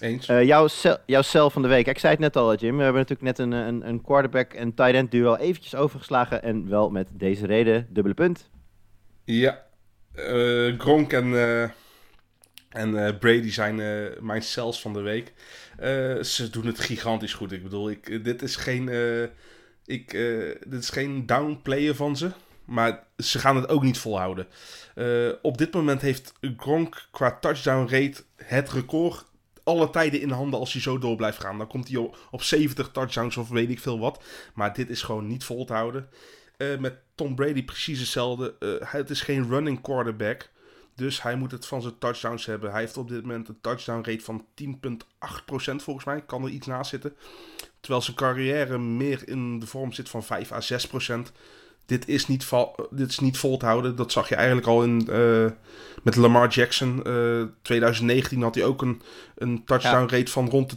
Eens. Eh, jouw, cel, jouw cel van de week. Ik zei het net al, eh, Jim. We hebben natuurlijk net een, eh, een, een quarterback en tight end duo eventjes overgeslagen. En wel met deze reden, dubbele punt. Ja, Gronk en, en Brady zijn mijn cells van de week. Ze doen het gigantisch goed. Ik bedoel, ik, dit is geen, ik, dit is geen downplayer van ze. Maar ze gaan het ook niet volhouden. Op dit moment heeft Gronk qua touchdown rate het record alle tijden in handen als hij zo door blijft gaan. Dan komt hij op, op 70 touchdowns of weet ik veel wat. Maar dit is gewoon niet vol te houden. Eh, met Tom Brady precies hetzelfde. Eh, het is geen running quarterback. Dus hij moet het van zijn touchdowns hebben. Hij heeft op dit moment een touchdown rate van 10,8% volgens mij. Kan er iets naast zitten. Terwijl zijn carrière meer in de vorm zit van 5 à 6%. Dit is niet, dit is niet vol te houden. Dat zag je eigenlijk al in, eh, met Lamar Jackson. Eh 2019 had hij ook een, een touchdown rate van rond de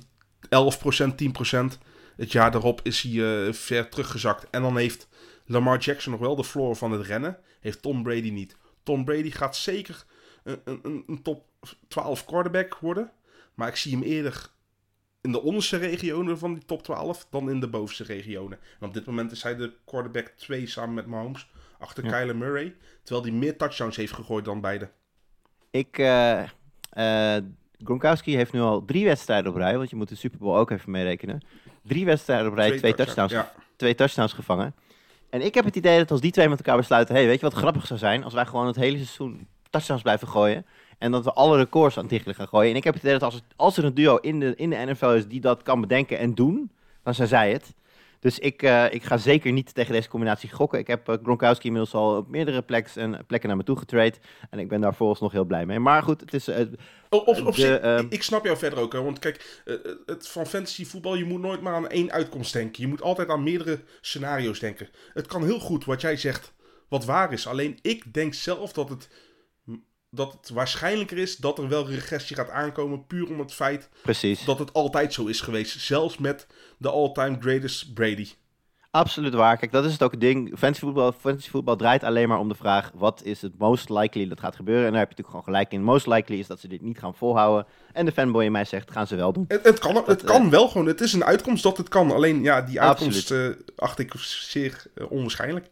11%, 10%. Het jaar daarop is hij eh, ver teruggezakt. En dan heeft Lamar Jackson nog wel de floor van het rennen. Heeft Tom Brady niet. Tom Brady gaat zeker een, een, een top 12 quarterback worden. Maar ik zie hem eerder in de onderste regionen van die top 12 dan in de bovenste regionen. En op dit moment is hij de quarterback 2 samen met Mahomes. Achter Ja. Kyler Murray. Terwijl hij meer touchdowns heeft gegooid dan beide. Ik, eh, eh, Gronkowski heeft nu al drie wedstrijden op rij, want je moet de Super Bowl ook even meerekenen. Drie wedstrijden op rij, twee, touchdowns, Ja. twee touchdowns gevangen. En ik heb het idee dat als die twee met elkaar besluiten, hey, weet je wat grappig zou zijn? Als wij gewoon het hele seizoen touchdowns blijven gooien. En dat we alle records aan het gaan gooien. En ik heb het idee dat als, als er een duo in de, in de NFL is die dat kan bedenken en doen, dan zijn zij het. Dus ik, eh, ik ga zeker niet tegen deze combinatie gokken. Ik heb eh, Gronkowski inmiddels al op meerdere pleks en, plekken naar me toe getrade. En ik ben daar volgens nog heel blij mee. Maar goed, het is... eh, Op, op, op De, zich, ehm, ik, snap jou verder ook. Hè, want kijk, het van fantasy voetbal, je moet nooit maar aan één uitkomst denken. Je moet altijd aan meerdere scenario's denken. Het kan heel goed wat jij zegt, wat waar is. Alleen ik denk zelf dat het, dat het waarschijnlijker is dat er wel regressie gaat aankomen. Puur om het feit precies. dat het altijd zo is geweest. Zelfs met de all-time greatest Brady. Absoluut waar. Kijk, dat is het ook het ding. Fantasy voetbal, fantasy voetbal draait alleen maar om de vraag: wat is het most likely dat gaat gebeuren? En daar heb je natuurlijk gewoon gelijk in. Most likely is dat ze dit niet gaan volhouden. En de fanboy in mij zegt: gaan ze wel doen. Het, het kan, het eh, kan wel gewoon. Het is een uitkomst dat het kan. Alleen ja, die uitkomst eh, acht ik zeer eh, onwaarschijnlijk.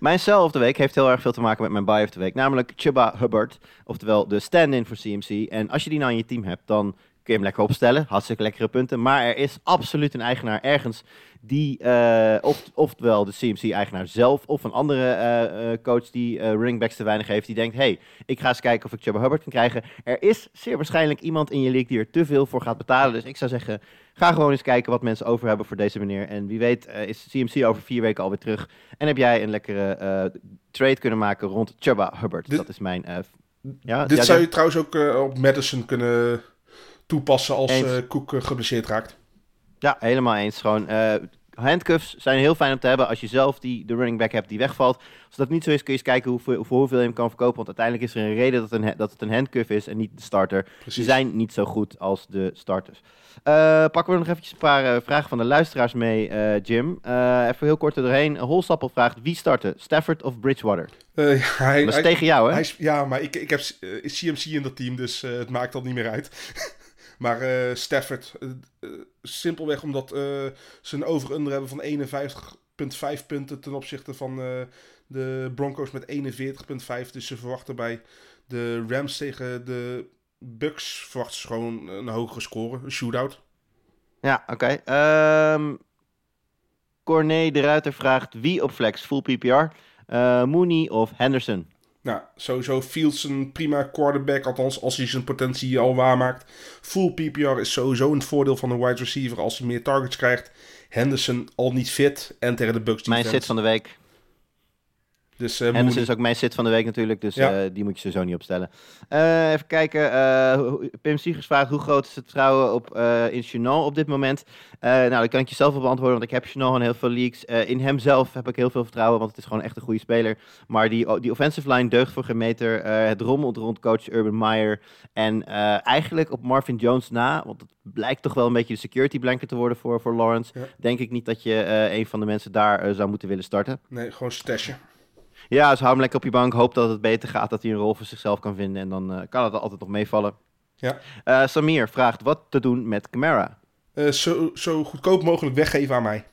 Mijn cel of de week heeft heel erg veel te maken met mijn buy of de week. Namelijk Chuba Hubbard. Oftewel de stand-in voor CMC. En als je die nou in je team hebt, dan kun je hem lekker opstellen. Hartstikke lekkere punten. Maar er is absoluut een eigenaar ergens die, eh, of, oftewel de CMC-eigenaar zelf, of een andere eh, eh, coach die running backs te weinig heeft, die denkt, hey, ik ga eens kijken of ik Chuba Hubbard kan krijgen. Er is zeer waarschijnlijk iemand in je league die er te veel voor gaat betalen. Dus ik zou zeggen, ga gewoon eens kijken wat mensen over hebben voor deze meneer. En wie weet is CMC over vier weken alweer terug. En heb jij een lekkere trade kunnen maken rond Chuba Hubbard. Dat is mijn... ja, Dit ja, zou je trouwens ook op Madison kunnen toepassen als eh Cook eh, geblesseerd raakt. Ja, helemaal eens. Gewoon, eh, handcuffs zijn heel fijn om te hebben als je zelf die, de running back hebt die wegvalt. Als dat niet zo is, kun je eens kijken hoeveel, voor hoeveel je hem kan verkopen. Want uiteindelijk is er een reden dat, een, dat het een handcuff is en niet de starter. Ze Precies. zijn niet zo goed als de starters. Pakken we nog eventjes een paar vragen van de luisteraars mee, Jim. Even heel kort er doorheen. Holstappel vraagt, wie starten? Stafford of Bridgewater? Hij, Dat is hij- tegen jou, hè? hij ja, maar ik, ik heb CMC in dat team, dus het maakt dat niet meer uit. *laughs* maar eh, Stafford, eh, eh, simpelweg omdat ze een over-under hebben van 51,5 punten ten opzichte van de Broncos met 41,5. Dus ze verwachten bij de Rams tegen de Bucks verwachten ze gewoon een hogere score, een shootout. Ja, oké. Ehm Corné de Ruiter vraagt, wie op flex? Full PPR? Mooney of Henderson? Nou, sowieso Fields een prima quarterback, althans als hij zijn potentie al waarmaakt. Full PPR is sowieso een voordeel van een wide receiver als hij meer targets krijgt. Henderson al niet fit en tegen de Bucks Mijn sit van de week. Dus Henderson Mooney- is ook mijn sit van de week natuurlijk, dus Ja. eh, die moet je sowieso niet opstellen. Eh, even kijken, Pim Siegers vraagt hoe groot is het vertrouwen op, in Chenal op dit moment? Nou, dat kan ik je zelf wel beantwoorden, want ik heb Chenal in heel veel. Eh, in hemzelf heb ik heel veel vertrouwen, want het is gewoon echt een goede speler. Maar die, die offensive line deugt voor geen meter. Het rommelt rond coach Urban Meyer. En eigenlijk op Marvin Jones na, want het blijkt toch wel een beetje de security blanket te worden voor, voor Lawrence. Ja. Denk ik niet dat je een van de mensen daar zou moeten willen starten. Nee, gewoon stashen. Ja, dus hou hem lekker op je bank. Hoop dat het beter gaat, dat hij een rol voor zichzelf kan vinden. En dan eh, kan het altijd nog meevallen. Ja. Eh, Samir vraagt wat te doen met Camara. Eh, zo, zo goedkoop mogelijk weggeven aan mij.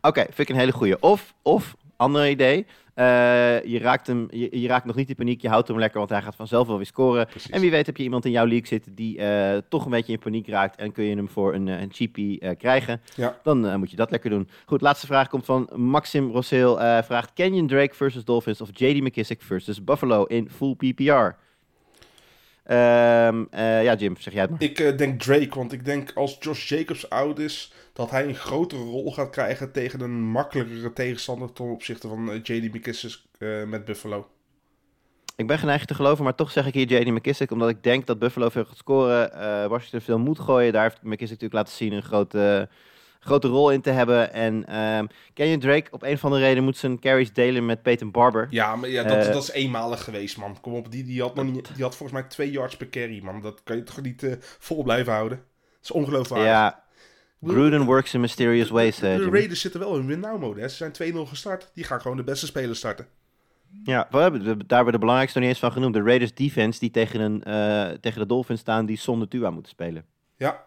Oké, vind ik een hele goeie. Of, of ander idee. Eh, je, raakt hem, je, je raakt nog niet in paniek. Je houdt hem lekker, want hij gaat vanzelf wel weer scoren. Precies. En wie weet heb je iemand in jouw league zitten die eh, toch een beetje in paniek raakt. En kun je hem voor een, eh, een cheapie krijgen. Ja. Dan moet je dat lekker doen. Goed, laatste vraag komt van Maxim Rosseel. vraagt Kenyon Drake versus Dolphins of JD McKissick versus Buffalo in full PPR? Ehm, eh, ja, Jim, zeg jij het maar. Ik eh, denk Drake, want ik denk als Josh Jacobs oud is, dat hij een grotere rol gaat krijgen tegen een makkelijkere tegenstander ten opzichte van eh, JD McKissick met Buffalo. Ik ben geneigd te geloven, maar toch zeg ik hier JD McKissick, omdat ik denk dat Buffalo veel gaat scoren. Washington veel moet gooien. Daar heeft McKissick natuurlijk laten zien een grote, grote rol in te hebben. En ehm Kenyon Drake, op een of andere reden, moet zijn carries delen met Peyton Barber. Ja, maar ja, dat, Eh, dat is eenmalig geweest, man. Kom op, die, die, had nog niet, die had volgens mij twee yards per carry, man. Dat kan je toch niet eh, vol blijven houden? Dat is ongeloofwaardig. Ja, Gruden works in mysterious ways, eh, de Jim. Raiders zitten wel in win-now-mode. hè. Ze zijn 2-0 gestart. Die gaan gewoon de beste spelers starten. Ja, we hebben, we- daar hebben we de belangrijkste nog niet eens van genoemd. De Raiders defense die tegen, een, eh, tegen de Dolphins staan die zonder Tua moeten spelen. Ja,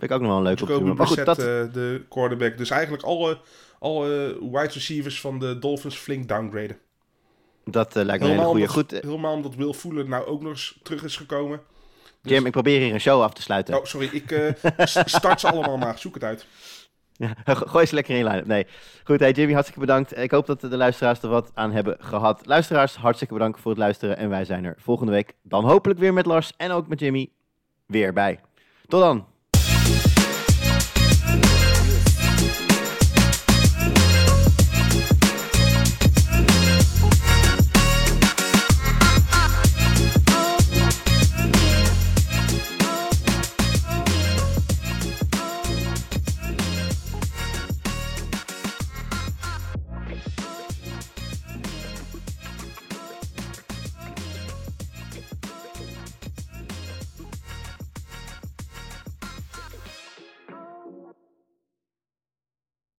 Vind ik ook nog wel een leuke optie. Maar goed, dat, eh, de quarterback. Dus eigenlijk alle, alle wide receivers van de Dolphins flink downgraden. dat eh, lijkt me een hele goede. Goed, eh, helemaal omdat Will Fuller nou ook nog eens terug is gekomen. Jim, ik probeer hier een show af te sluiten. Oh, sorry. Ik *laughs* s- start ze allemaal maar. Zoek het uit. Ja, *laughs* gooi ze lekker in line-up. Nee. Goed, hey Jimmy, hartstikke bedankt. Ik hoop dat de luisteraars er wat aan hebben gehad. Luisteraars, hartstikke bedankt voor het luisteren. En wij zijn er volgende week dan hopelijk weer met Lars en ook met Jimmy weer bij. Tot dan.